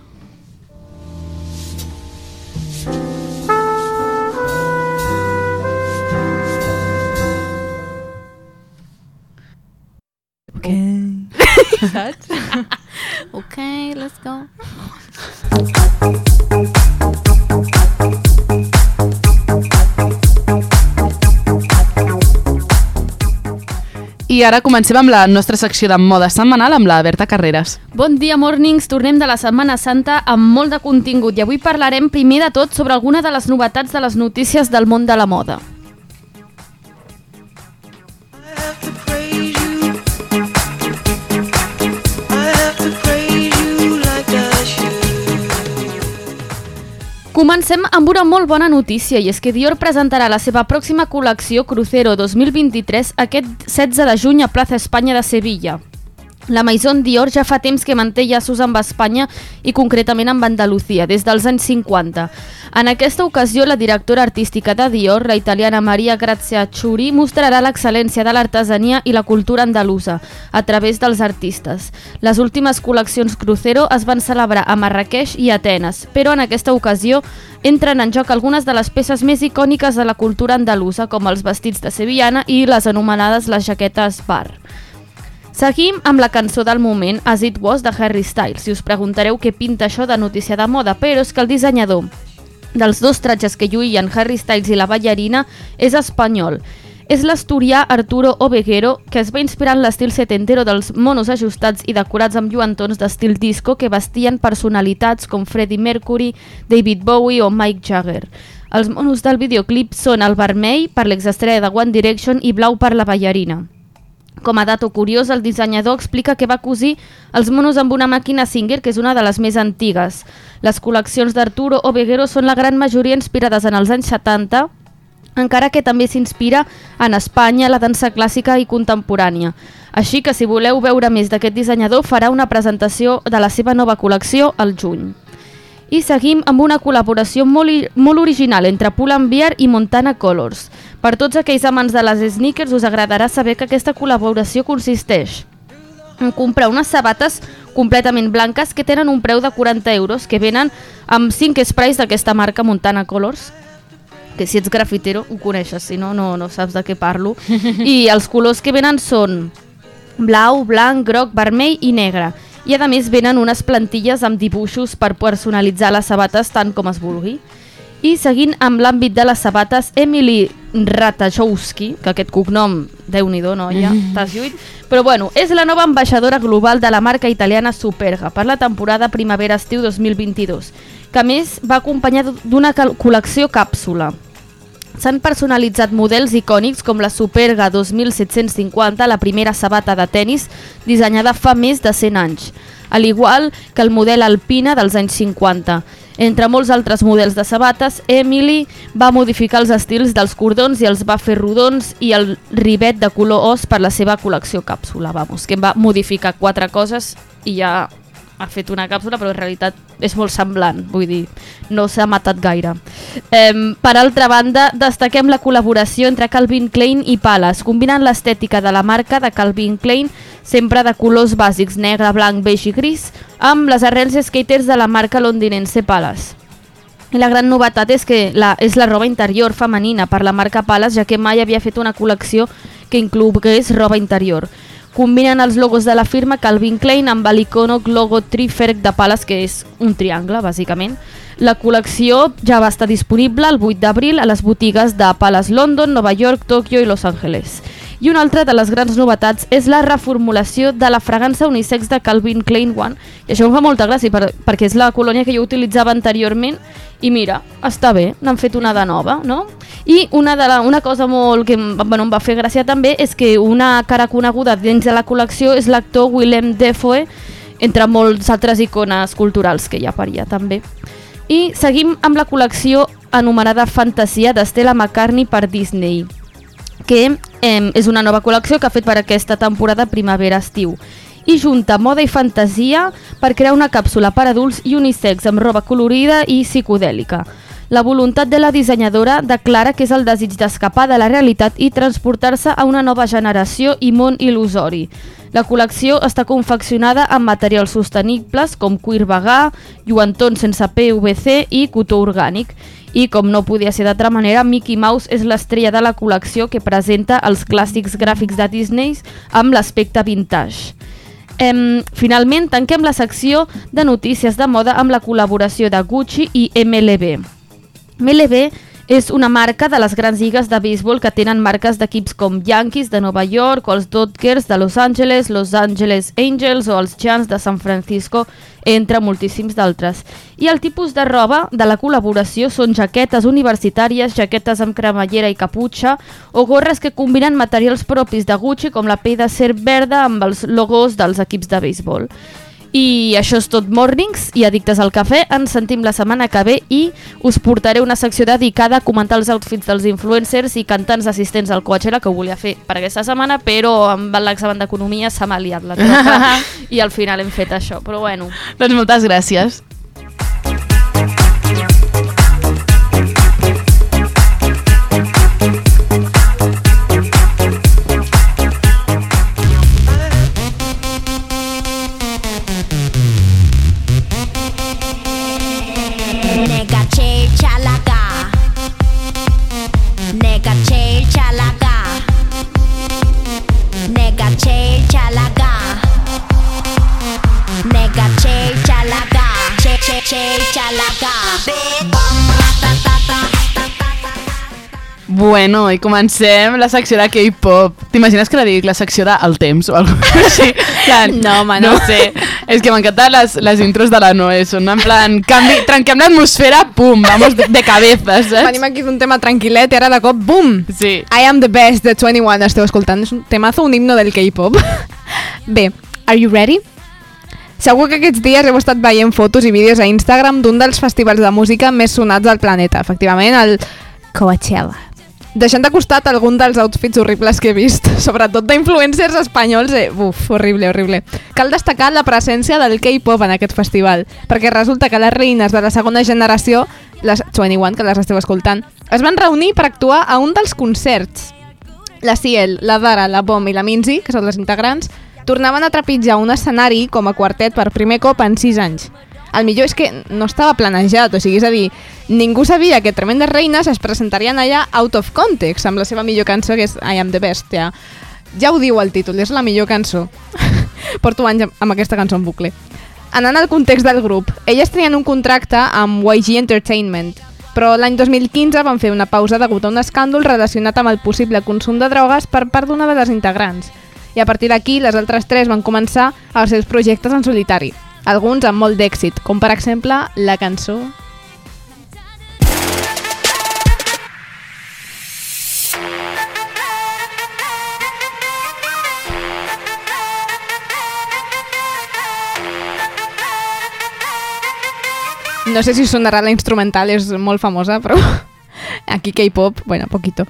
Okay. Okay, let's go. I ara comencem amb la nostra secció de moda setmanal amb la Berta Carreras. Bon dia, mornings. Tornem de la Setmana Santa amb molt de contingut i avui parlarem primer de tot sobre alguna de les novetats de les notícies del món de la moda. Comencem amb una molt bona notícia i és que Dior presentarà la seva pròxima col·lecció Crucero 2023 aquest 16 de juny a Plaza Espanya de Sevilla. La Maison Dior ja fa temps que manté llaços amb Espanya i concretament amb Andalucía, des dels anys 50. En aquesta ocasió, la directora artística de Dior, la italiana Maria Grazia Ciuri, mostrarà l'excel·lència de l'artesania i la cultura andalusa a través dels artistes. Les últimes col·leccions Crucero es van celebrar a Marrakeix i Atenes, però en aquesta ocasió entren en joc algunes de les peces més icòniques de la cultura andalusa, com els vestits de sevillana i les anomenades les jaquetes bar. Seguim amb la cançó del moment As It Was de Harry Styles. Si us preguntareu què pinta això de notícia de moda, però és que el dissenyador dels dos tratges que lluïen Harry Styles i la ballarina és espanyol. És l'asturià Arturo Oveguero, que es va inspirar en l'estil setentero dels monos ajustats i decorats amb lluantons d'estil disco que vestien personalitats com Freddie Mercury, David Bowie o Mike Jagger. Els monos del videoclip són el vermell per l'exestrella de One Direction i blau per la ballarina. Com a dato curiós, el dissenyador explica que va cosir els monos amb una màquina Singer, que és una de les més antigues. Les col·leccions d'Arturo Oveguero són la gran majoria inspirades en els anys 70 encara que també s'inspira en Espanya, la dansa clàssica i contemporània. Així que si voleu veure més d'aquest dissenyador, farà una presentació de la seva nova col·lecció al juny. I seguim amb una col·laboració molt, molt original entre Pull&Bear i Montana Colors. Per tots aquells amants de les sneakers us agradarà saber que aquesta col·laboració consisteix en comprar unes sabates completament blanques que tenen un preu de 40 euros que venen amb 5 sprays d'aquesta marca Montana Colors que si ets grafitero ho coneixes, si no, no, no saps de què parlo. I els colors que venen són blau, blanc, groc, vermell i negre. I a més venen unes plantilles amb dibuixos per personalitzar les sabates tant com es vulgui. I seguint amb l'àmbit de les sabates, Emily Ratajkowski, que aquest cognom, déu-n'hi-do, noia, t'has lluit, però bueno, és la nova ambaixadora global de la marca italiana Superga per la temporada primavera-estiu 2022, que més va acompanyada d'una col·lecció càpsula. S'han personalitzat models icònics com la Superga 2750, la primera sabata de tennis dissenyada fa més de 100 anys, al igual que el model Alpina dels anys 50. Entre molts altres models de sabates, Emily va modificar els estils dels cordons i els va fer rodons i el rivet de color os per la seva col·lecció càpsula. Vamos, que em va modificar quatre coses i ja ha fet una càpsula, però en realitat és molt semblant, vull dir, no s'ha matat gaire. Eh, per altra banda, destaquem la col·laboració entre Calvin Klein i Palace, combinant l'estètica de la marca de Calvin Klein, sempre de colors bàsics negre, blanc, beix i gris, amb les arrels skaters de la marca londinense Palace. I la gran novetat és que la, és la roba interior femenina per la marca Palace, ja que mai havia fet una col·lecció que inclogués roba interior. Combinen els logos de la firma Calvin Klein amb l'icònic logo Triferic de Palace, que és un triangle, bàsicament. La col·lecció ja va estar disponible el 8 d'abril a les botigues de Palace London, Nova York, Tòquio i Los Angeles. I una altra de les grans novetats és la reformulació de la fragància unisex de Calvin Klein One. I això em fa molta gràcia per, perquè és la colònia que jo utilitzava anteriorment i mira, està bé, n'han fet una de nova, no? I una, de la, una cosa molt que bueno, em va fer gràcia també és que una cara coneguda dins de la col·lecció és l'actor Willem Dafoe, entre molts altres icones culturals que hi ha per allà també. I seguim amb la col·lecció anomenada Fantasia d'Estela McCartney per Disney que eh, és una nova col·lecció que ha fet per aquesta temporada primavera-estiu i junta moda i fantasia per crear una càpsula per adults i unisex amb roba colorida i psicodèlica. La voluntat de la dissenyadora declara que és el desig d'escapar de la realitat i transportar-se a una nova generació i món il·lusori. La col·lecció està confeccionada amb materials sostenibles com cuir vegà, lluentons sense PVC i cotó orgànic. I com no podia ser d'altra manera, Mickey Mouse és l'estrella de la col·lecció que presenta els clàssics gràfics de Disney amb l'aspecte vintage. Em, finalment, tanquem la secció de notícies de moda amb la col·laboració de Gucci i MLB. MLB és una marca de les grans lligues de béisbol que tenen marques d'equips com Yankees de Nova York o els Dodgers de Los Angeles, Los Angeles Angels o els Giants de San Francisco, entre moltíssims d'altres. I el tipus de roba de la col·laboració són jaquetes universitàries, jaquetes amb cremallera i caputxa o gorres que combinen materials propis de Gucci com la pell de serp verda amb els logos dels equips de béisbol. I això és tot Mornings i Addictes al Cafè. Ens sentim la setmana que ve i us portaré una secció dedicada a comentar els outfits dels influencers i cantants assistents al Coachella que ho volia fer per aquesta setmana, però amb l'examen d'Economia s'ha m'ha liat la troca i al final hem fet això. Però bueno, Doncs moltes gràcies. Bueno, i comencem la secció de K-pop. T'imagines que la dic la secció de El Temps o alguna cosa així? Plan, No, home, no. No sé, és que m'encanten les, les intros de la Noé, són en plan, canvi, trenquem l'atmosfera, pum, vamos de, de cabeza, saps? Venim aquí d'un tema tranquil·let i ara de cop, bum! Sí. I am the best de 21 esteu escoltant. És un temazo, un himno del K-pop. Bé, are you ready? Segur que aquests dies heu estat veient fotos i vídeos a Instagram d'un dels festivals de música més sonats del planeta, efectivament, el Coachella. Deixant de costat algun dels outfits horribles que he vist, sobretot d'influencers espanyols, eh, uf, horrible, horrible. Cal destacar la presència del K-pop en aquest festival, perquè resulta que les reines de la segona generació, les 21, que les esteu escoltant, es van reunir per actuar a un dels concerts. La Ciel, la Dara, la Bom i la Minzy, que són les integrants, tornaven a trepitjar un escenari com a quartet per primer cop en 6 anys. El millor és que no estava planejat, o sigui, és a dir, ningú sabia que Tremendes Reines es presentarien allà out of context, amb la seva millor cançó, que és I am the best, ja. Ja ho diu el títol, és la millor cançó. Porto anys amb- aquesta cançó en bucle. Anant al context del grup, elles tenien un contracte amb YG Entertainment, però l'any 2015 van fer una pausa degut a un escàndol relacionat amb el possible consum de drogues per part d'una de les integrants. I a partir d'aquí, les altres tres van començar els seus projectes en solitari, alguns amb molt d'èxit, com per exemple la cançó No sé si sonarà la instrumental, és molt famosa, però aquí K-pop, bueno, poquito.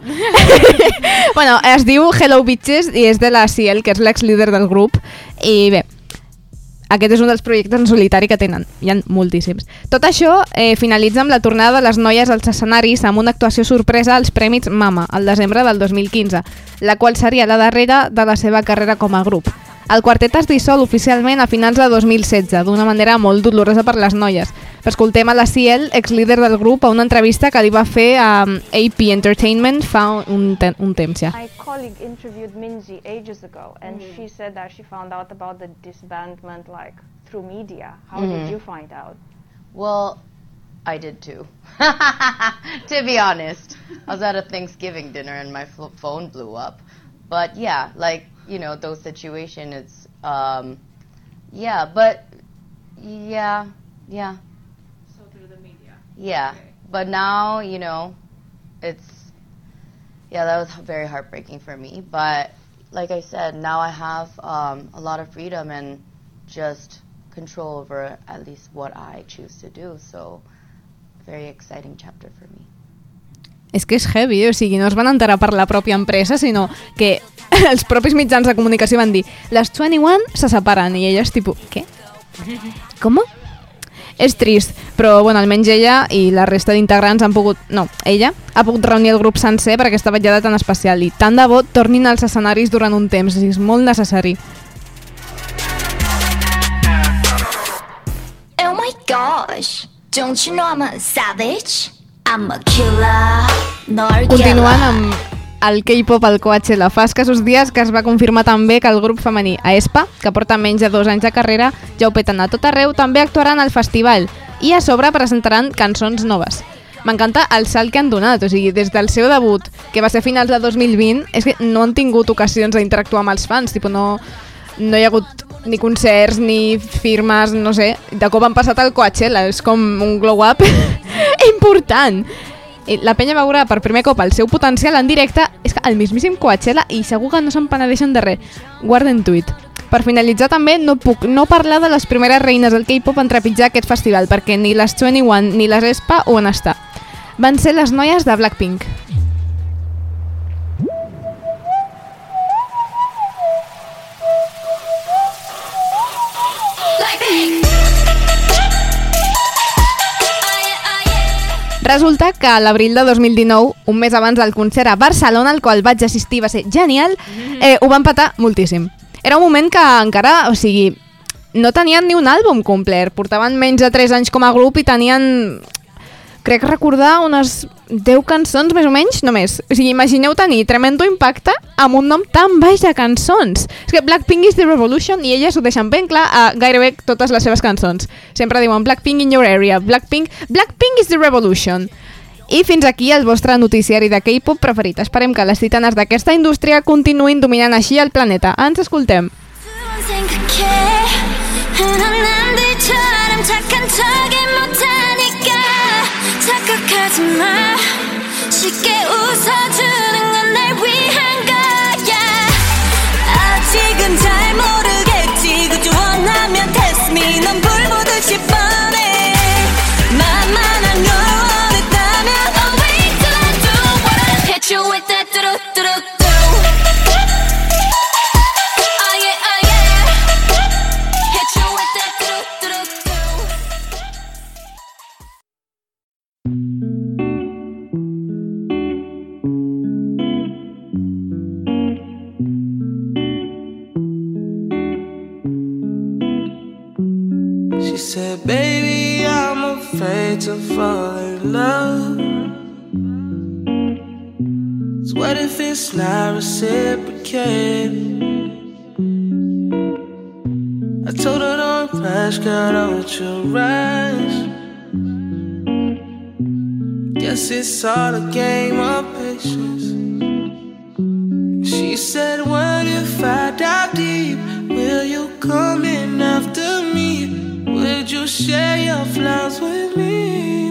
bueno, es diu Hello Bitches i és de la Ciel, que és l'ex-líder del grup. I bé, aquest és un dels projectes en solitari que tenen. Hi ha moltíssims. Tot això eh, finalitza amb la tornada de les noies als escenaris amb una actuació sorpresa als Prèmits Mama, al desembre del 2015, la qual seria la darrera de la seva carrera com a grup. El quartet es dissol oficialment a finals de 2016, d'una manera molt dolorosa per les noies. Escoltem a la Ciel, ex-líder del grup, a una entrevista que li va fer a um, AP Entertainment fa un, te un temps ja. My colleague interviewed Minzy ages ago, and she said that she found out about the disbandment like through media. How Mhm. did you find out? Well, I did too. to be honest, I was at a Thanksgiving dinner and my phone blew up. But yeah, like you know, those situations. It's um, yeah, but yeah, yeah. So through the media. Yeah, but now you know, it's yeah, that was very heartbreaking for me. But like I said, now I have um, a lot of freedom and just control over at least what I choose to do. So, very exciting chapter for me. És que és heavy, o sigui, no es van enterar per la pròpia empresa, sinó que els propis mitjans de comunicació van dir les 21 se separen i elles tipus, què? Com? És trist, però bueno, almenys ella i la resta d'integrants han pogut... No, ella ha pogut reunir el grup sencer per aquesta vetllada tan especial i tant de bo tornin als escenaris durant un temps, és molt necessari. Oh my gosh, don't you know I'm a savage? I'm a killer. 널 Continuant amb el K-pop al Coachella, fa escassos dies que es va confirmar també que el grup femení Aespa, que porta menys de dos anys de carrera, ja ho peten a tot arreu, també actuaran al festival i a sobre presentaran cançons noves. M'encanta el salt que han donat, o sigui, des del seu debut, que va ser finals de 2020, és que no han tingut ocasions d'interactuar amb els fans, tipus no, no hi ha hagut ni concerts, ni firmes, no sé, de cop han passat al Coachella, és com un glow-up important. La penya va veure per primer cop el seu potencial en directe, és que el mismíssim Coachella, i segur que no se'n penedeixen de res, guarden tuit. Per finalitzar també no puc no parlar de les primeres reines del K-pop en trepitjar aquest festival, perquè ni les 21 ni les Espa ho van estar. Van ser les noies de Blackpink. Resulta que a l'abril de 2019, un mes abans del concert a Barcelona, al qual vaig assistir, va ser genial, eh, ho van patar moltíssim. Era un moment que encara, o sigui, no tenien ni un àlbum complet, portaven menys de 3 anys com a grup i tenien, crec recordar, unes 10 cançons més o menys només. O sigui, imagineu tenir tremendo impacte amb un nom tan baix de cançons. És que Blackpink is the revolution i elles ho deixen ben clar a gairebé totes les seves cançons. Sempre diuen Blackpink in your area, Blackpink, Blackpink is the revolution. I fins aquí el vostre noticiari de K-pop preferit. Esperem que les titanes d'aquesta indústria continuïn dominant així el planeta. Ens escoltem. 생각해 난 남들처럼 착한 척이 못하니까 착각하지 마. 쉽게 웃어주는 said, Baby, I'm afraid to fall in love. So what if it's not reciprocated? I told her don't rush, girl, don't you rush. Guess it's all a game of patience. She said, What if I dive deep? Will you come in after? Would you share your flowers with me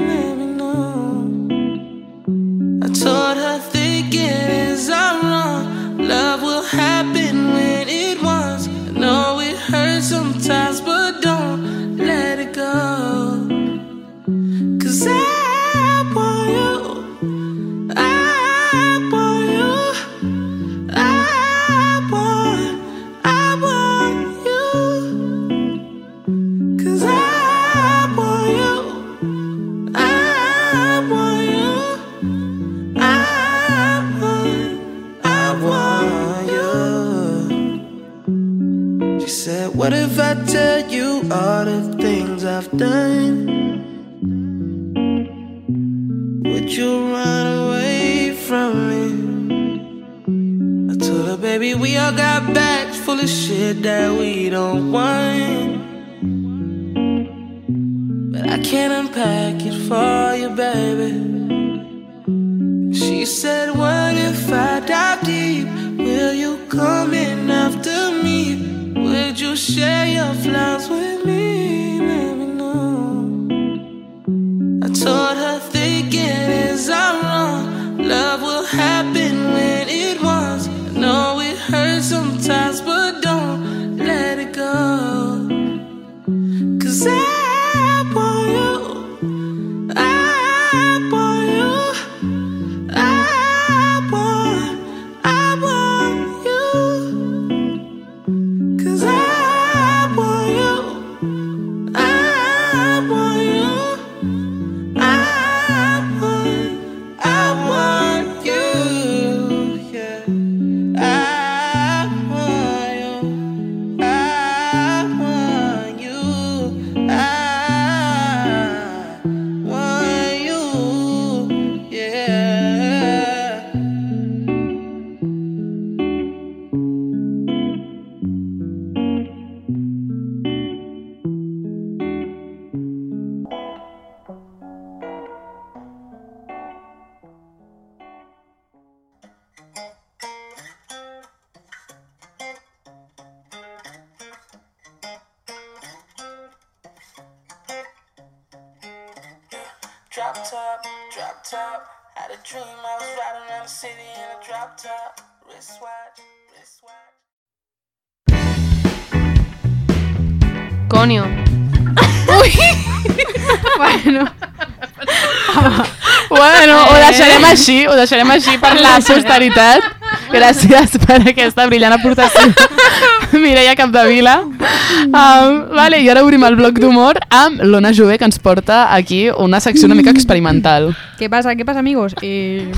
així, ho deixarem així per la posteritat. Gràcies per aquesta brillant aportació. Mireia Capdevila. Um, vale, i ara obrim el bloc d'humor amb l'Ona Jové, que ens porta aquí una secció una mica experimental. ¿Qué pasa? ¿Qué pasa, amigos? Eh...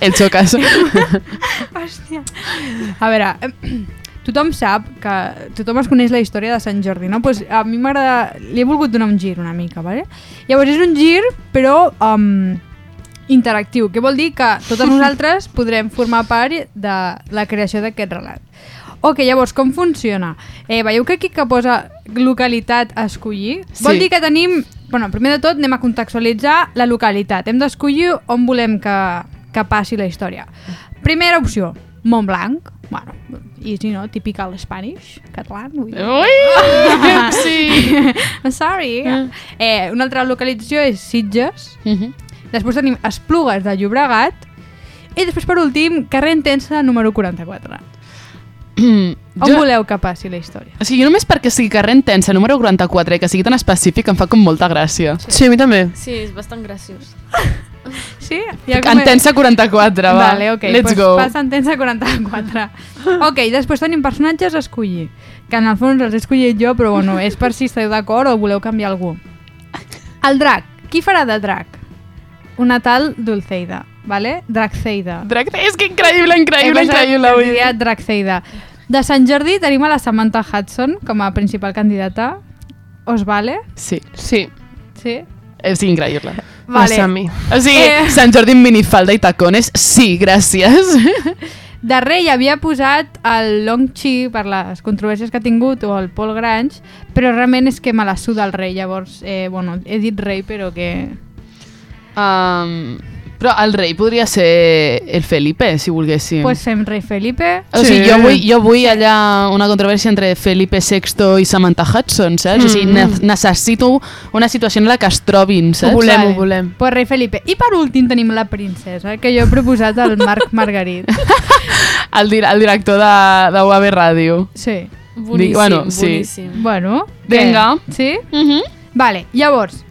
El xocas. Hòstia. A veure, tothom sap que tothom es coneix la història de Sant Jordi, no? Pues a mi m'agrada... Li he volgut donar un gir una mica, ¿vale? Llavors és un gir, però um, interactiu, que vol dir que totes nosaltres podrem formar part de la creació d'aquest relat. Ok, llavors, com funciona? Eh, veieu que aquí que posa localitat a escollir? Sí. Vol dir que tenim... Bueno, primer de tot anem a contextualitzar la localitat. Hem d'escollir on volem que, que passi la història. Primera opció, Montblanc. Bueno, easy, no? Typical Spanish, català. Dir. Ui! Sí! Sorry. Eh, una altra localització és Sitges. Després tenim Esplugues de Llobregat. I després, per últim, carrer Intensa número 44. On Jo- voleu que passi la història? O sigui, jo només perquè sigui carrer intensa, número 44, i que sigui tan específic, em fa com molta gràcia. Sí, a mi també. Sí, és bastant graciós. Sí? Intensa 44, va. Vale, ok. Let's pues go. Passa Intensa 44. ok, després tenim personatges a escollir, que en el fons els he escollit jo, però bueno, és per si esteu d'acord o voleu canviar algú. El drac. Qui farà de drac? Una tal Dulceida, vale? Dracceida. Dracceida, és que increïble, increïble, increïble, dir. diria Dracceida. De Sant Jordi tenim a la Samantha Hudson com a principal candidata. os vale? Sí. Sí. Sí? És increïble. Vale. A mi. O sigui, Eh. Sant Jordi amb minifalda i tacones, sí, gràcies. De rei havia posat el Long Chi per les controversions que ha tingut o el Paul Grange, però realment és que me la suda el rei, llavors, eh, bueno, he dit rei però que... Um, però el rei podria ser el Felipe, si volguéssim. Pues fem rei Felipe. O sigui, jo vull, jo vull allà una controvèrsia entre Felipe VI i Samantha Hudson, saps? Mm. O sigui, Mm. ne necessito una situació en la que es trobin, saps? Vale. Pues rei Felipe. I per últim tenim la princesa, que jo he proposat al Marc Margarit. El, dir el director de, de UAB Ràdio. Sí. Boníssim, bueno, sí. boníssim. Bueno, Vinga. què? Sí? Mm -hmm. Vale, llavors,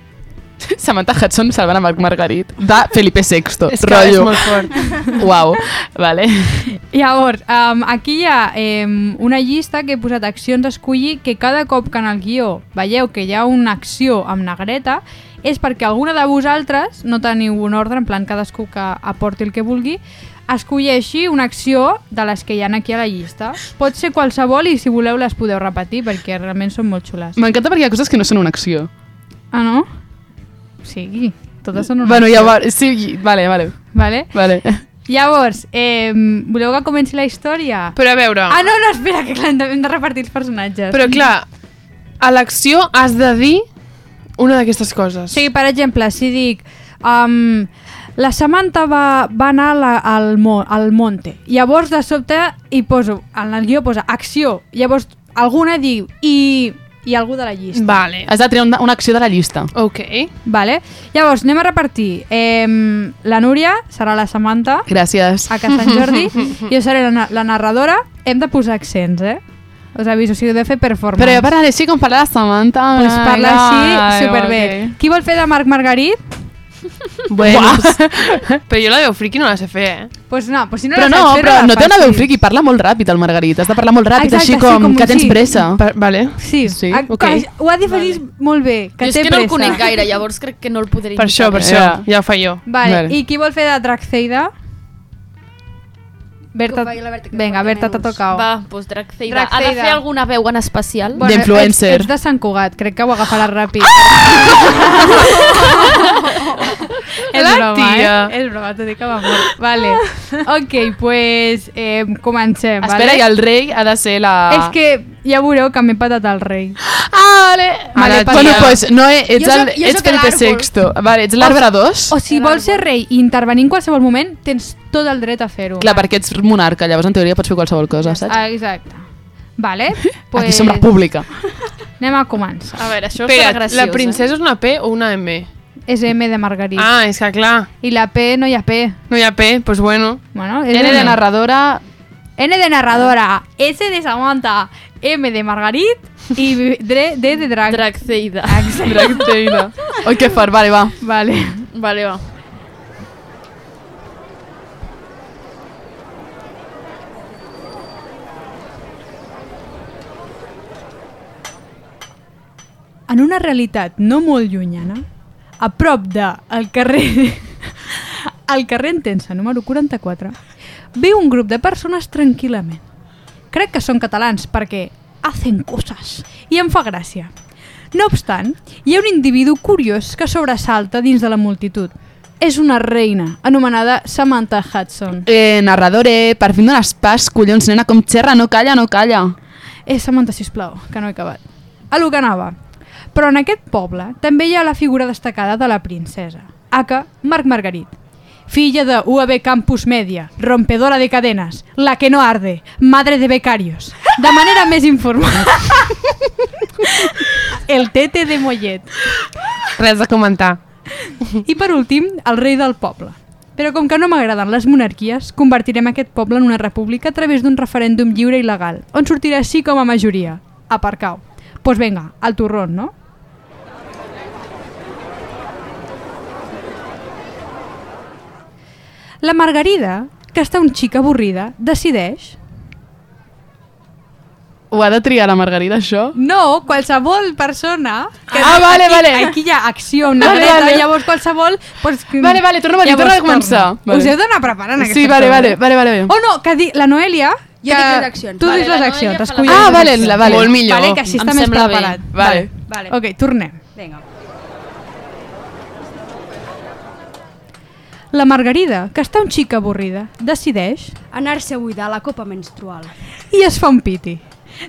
Samantha Hudson salvant a Marc Margarit de Felipe VI. És que rotllo. és molt fort. Uau, vale. Llavors, um, aquí hi ha um, una llista que he posat accions a escollir que cada cop que en el guió veieu que hi ha una acció amb negreta és perquè alguna de vosaltres no teniu un ordre, en plan cadascú que aporti el que vulgui, escolleixi una acció de les que hi ha aquí a la llista. Pot ser qualsevol i si voleu les podeu repetir perquè realment són molt xules. M'encanta perquè hi ha coses que no són una acció. Ah, no? Sí, totes són una Bueno, acció. llavors, sí, vale, vale. Vale? Vale. Llavors, eh, voleu que comenci la història? Però a veure... Ah, no, no, espera, que clar, hem de repartir els personatges. Però clar, a l'acció has de dir una d'aquestes coses. O sigui, per exemple, si dic... Um, la Samantha va, va anar la, al, mo, al monte. Llavors, de sobte, hi poso, en el guió posa acció. Llavors, alguna diu i, i algú de la llista. Vale. Has de treure una, una acció de la llista. Ok. Vale. Llavors, anem a repartir. Eh, la Núria serà la Samantha. Gràcies. A Casa Sant Jordi. jo seré la, la narradora. Hem de posar accents, eh? Us aviso, o sigui, de fer performance. Però jo parlaré així com parla la Samantha. Pues parla Ai, així, superbé. ok. Qui vol fer de Marc Margarit? Bueno, però jo la veu friki no la sé fer, eh? Pues no, pues si no Però la no, saps fer, però la no té una veu friqui, parla molt ràpid el Margarit. Has de parlar molt ràpid, Exacte, així sí, com, com que tens sí. pressa. Pa vale. Sí, Sí, Ah, ok. Ho ha definit molt bé, que jo és té que no el pressa. conec gaire, llavors crec que no el podré Per això, per això, Ja. ja ho faig jo. Vale, Vale. i qui vol fer de Dragzeida? Berta, Berta, Vinga, Berta, t'ha tocat. Va, doncs Dragzeida. Ha de fer alguna veu en especial? Bueno, D'influencer. Ets, ets de Sant Cugat, crec que ho agafaràs ràpid. és La broma, tia. eh? És broma, t'ho dic que va molt. Vale. Ok, pues eh, comencem, Espera, vale? i el rei ha de ser la... És que ja veureu que m'he patat el rei. Vale. Vale, bueno, pues no, eh, ets, Jo el, soc- jo ets soc Felipe. VI. Vale, ets l'arbre 2? O si vols ser rei i intervenir en qualsevol moment, tens tot el dret a fer-ho. Clar, perquè ets monarca, llavors en teoria pots fer qualsevol cosa, saps? Ah, exacte. Vale, pues Aquí som república. anem a començar. A veure, això Espera, serà graciós. la princesa és una P o una M? És M de Margarit. Ah, és que clar, I la P no hi ha P. no hi ha P, doncs pues bueno. Bueno, és N de narradora... N de narradora, S de Samantha, M de Margarit i D, de Drag. Dragzeida. Dragteida. Oi, que fort, vale, va. Vale. Vale, va. En una realitat no molt llunyana, a prop de el carrer al carrer Entensa, número 44, viu un grup de persones tranquil·lament. Crec que són catalans perquè hacen coses i em fa gràcia. No obstant, hi ha un individu curiós que sobresalta dins de la multitud. És una reina, anomenada Samantha Hudson. Eh, narradore, per fi dones pas, collons, nena, com xerra, no calla, no calla. Eh, Samantha, sisplau, que no he acabat. A lo que anava. Però en aquest poble també hi ha la figura destacada de la princesa, Aka Marc Margarit. Filla de UAB Campus Media, rompedora de cadenas, la que no arde, madre de becarios. De manera més informal. El tete de Mollet. Res a comentar. I per últim, el rei del poble. Però com que no m'agraden les monarquies, convertirem aquest poble en una república a través d'un referèndum lliure i legal, on sortirà així com a majoria. Aparcau. Doncs pues vinga, al torrón, no? La Margarida, que està un xic avorrida, decideix... Ho ha de triar la Margarida, això? No, qualsevol persona... Que Ah, vale, aquí, vale. Aquí hi ha acció, Vale, negreta, vale. llavors qualsevol... Pues, Vale, vale, torna a torna a començar. Vale. Us heu d'anar preparant aquesta Sí, vale, vale, vale, vale. Oh no, que di, la Noelia... Jo que dic les accions. Tu Vale, dius les accions, Ah, vale, la- vale. Molt millor. Vale, que així està més preparat. Vale. Vale. Ok, tornem. Vinga. La Margarida, que està un xic avorrida, decideix Anar-se a buidar la copa menstrual. i es fa un piti.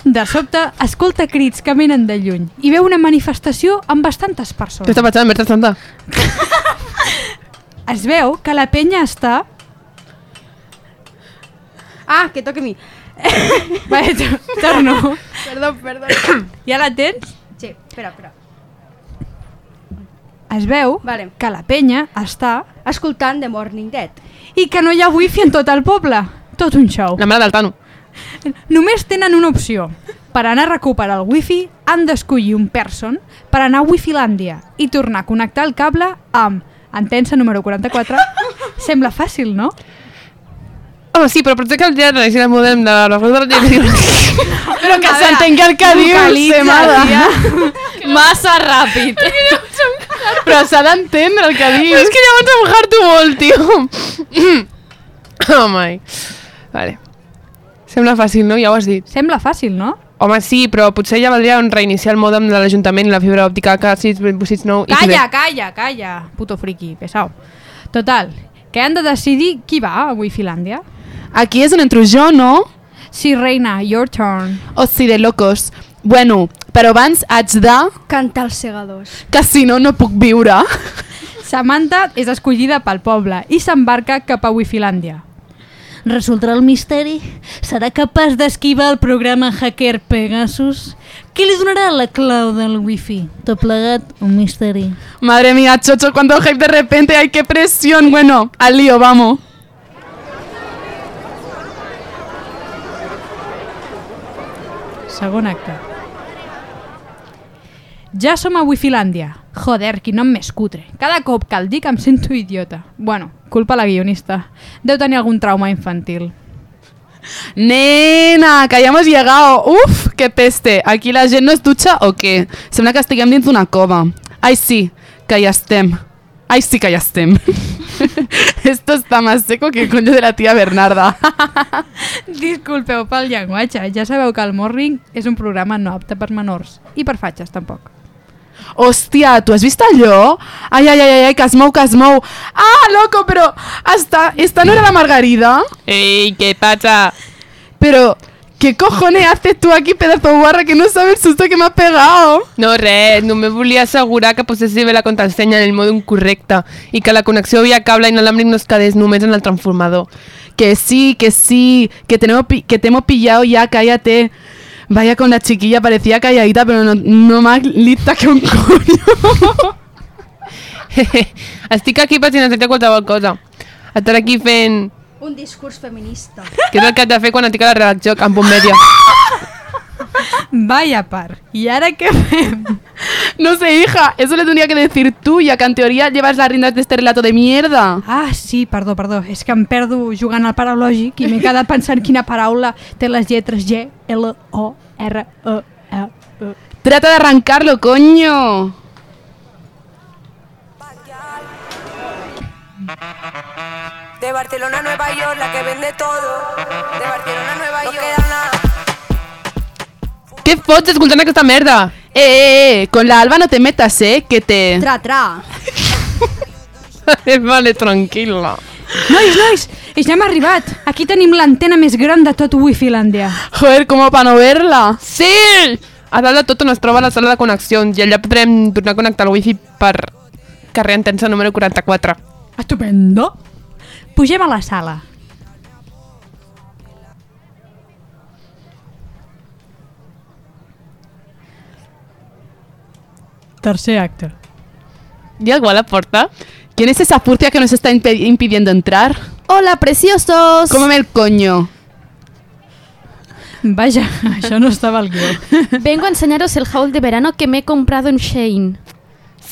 De sobte, escolta crits que venen de lluny i veu una manifestació amb bastantes Què persones. està passant, Berta Santa? Es veu que la penya està... Ah, que toca a mi. Vale, to- torno. Perdó, perdó. Ja la tens? Sí, espera, espera. Es veu Vale. que la penya està... Escoltant The Morning Dead. I que no hi ha wifi en tot el poble. Tot un show. La mare del Tano. Només tenen una opció. Per anar a recuperar el wifi han d'escollir un person per anar a Wifilàndia i tornar a connectar el cable amb antensa número 44. Sembla fàcil, no? Home, sí, però potser que el dia de el modem de la flor de la Però que s'entengui el que dius, tia. Massa ràpid. Però s'ha d'entendre el que Però dius. és que llavors em harto molt, tio. oh my. Vale. Sembla fàcil, no? Ja ho has dit. Sembla fàcil, no? Home, sí, però potser ja valdria un reiniciar el mòdem de l'Ajuntament i la fibra òptica K689 i Calla, calla, calla, puto friki, pesau. Total, que han de decidir qui va a Wifilàndia. Aquí és on entro jo, no? Sí, reina, your turn. O sí, de locos. Bueno, però abans haig de... Cantar els segadors. Que si no, no puc viure. Samantha és escollida pel poble i s'embarca cap a Wifilàndia. Resoldrà el misteri? Serà capaç d'esquivar el programa hacker Pegasus? Qui li donarà la clau del wifi? Tot plegat, un misteri. Madre mía, Chocho, cuánto hype de repente, ay, qué presión. Bueno, al lío, vamos. Segon acte. Ja som a Wifilàndia. Joder, quin nom més cutre. Cada cop que el dic em sento idiota. Bueno, culpa la guionista. Deu tenir algun trauma infantil. Nena, que ya hemos llegado. Uf, qué peste. Aquí la gent no es dutxa o què? Sembla que estiguem dins d'una cova. Ai, sí, que ja estem. Ai, sí que ja estem. Esto está más seco que el coño de la tía Bernarda. Disculpeu pel llenguatge. Ja sabeu que el Morning és un programa no apte per menors. I per fatxes, tampoc. Hòstia, ¿tú has visto allò? Ai, ai, ai, ai, que es mou, que es mou. Ah, loco, pero hasta, esta no era la Margarida. Ey, ¿qué pasa? Pero, ¿qué cojones haces tú aquí, pedazo de guarra, que no sabes el susto que me ha pegado? No, res, només volia assegurar que posessis bé la contrasenya en el mode incorrecte i que la connexió via cable inalàmbric no es quedés només en el transformador. Que sí, que sí, que, tenemos, que te hemos pillado ya, cállate. Vaya con la chiquilla, parecía calladita, pero no, no más lista que un coño. Estic aquí per si necessita qualsevol cosa. Estar aquí fent... Un discurs feminista. Què és el que has de fer quan et toca la redacció a Campus Media? Vaya par. ¿Y ahora qué? No sé, hija, eso le tenía que decir tú, ya que en teoría llevas las riendas de este relato de mierda. Ah, sí, perdó, perdó. És que em perdo jugant al paralògic i m'he quedat pensant quina paraula té les lletres G, L, O, R, E, E, E. Trata de arrancarlo, coño. De Barcelona a Nueva York, la que vende todo. De Barcelona a Nueva York. No queda nada. Què fots escoltant aquesta merda? Eh, eh, eh, con la Alba no te metas, eh, que te... Tra, tra. vale, tranquil·la. Nois, nois, ja hem arribat. Aquí tenim l'antena més gran de tot Wifilàndia. Joder, ¿cómo para no verla? Sí! A dalt de tot on es troba la sala de connexions i allà podrem tornar a connectar el wifi per carrer Entensa número 44. Estupendo. Pugem a la sala. Tercer acte. ¿Y algo a la puerta? ¿Quién es esa furcia que nos está impe- impidiendo entrar? Hola, preciosos! Cómeme el coño. Vaja, això no estava al guió. Vengo a enseñaros el haul de verano que me he comprado en Shane.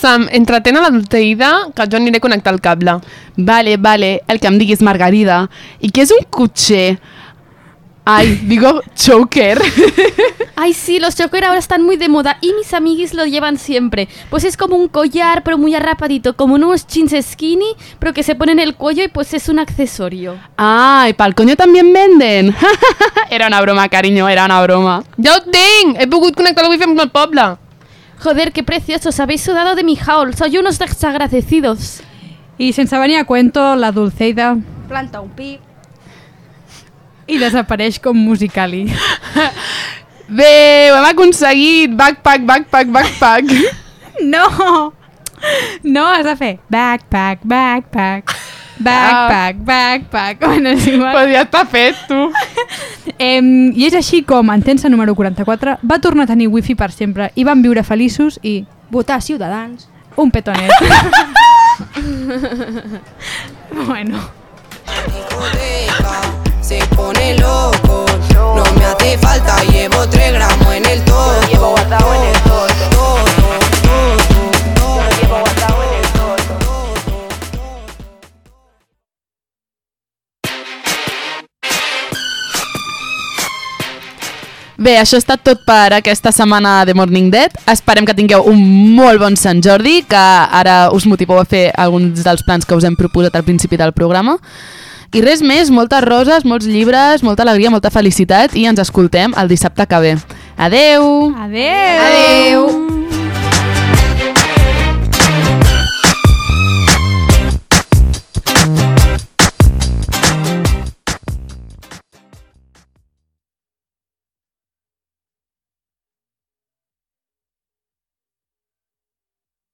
Sam, entretén a l'adulteïda que jo aniré a connectar el cable. Vale, vale, el que em diguis Margarida. ¿Y qué es un cuché? Ay, digo choker. Ay, sí, los choker ahora están muy de moda y mis amiguis lo llevan siempre. Pues es como un collar, pero muy arrapadito, como unos jeans skinny, pero que se pone en el cuello y pues es un accesorio. Ay, pa'l coño también venden. era una broma, cariño, era una broma. Ho tinc! He pogut connectar el wifi amb el poble. Joder, qué preciosos, habéis sudado de mi haul, soy unos desagradecidos. I sense venir a cuento, la Dulceida Planta un pi. I desapareix com musicali. Bé, ho hem aconseguit! Backpack, backpack, backpack! No! No, has de fer backpack, backpack, backpack, backpack. Bueno, és igual. Pues ja està fet, tu. Em, I és així com Entensa número 44 va tornar a tenir wifi per sempre i van viure feliços i... Votar Ciutadans. Un petonet. bueno. Se pone loco, no me hace falta, llevo 3 gramos en el todo. Llevo guardado en el todo. Bé, això ha estat tot per aquesta setmana de Morning Dead. Esperem que tingueu un molt bon Sant Jordi, que ara us motiveu a fer alguns dels plans que us hem proposat al principi del programa. I res més, moltes roses, molts llibres, molta alegria, molta felicitat i ens escoltem el dissabte que ve. Adeu! Adeu! Adeu!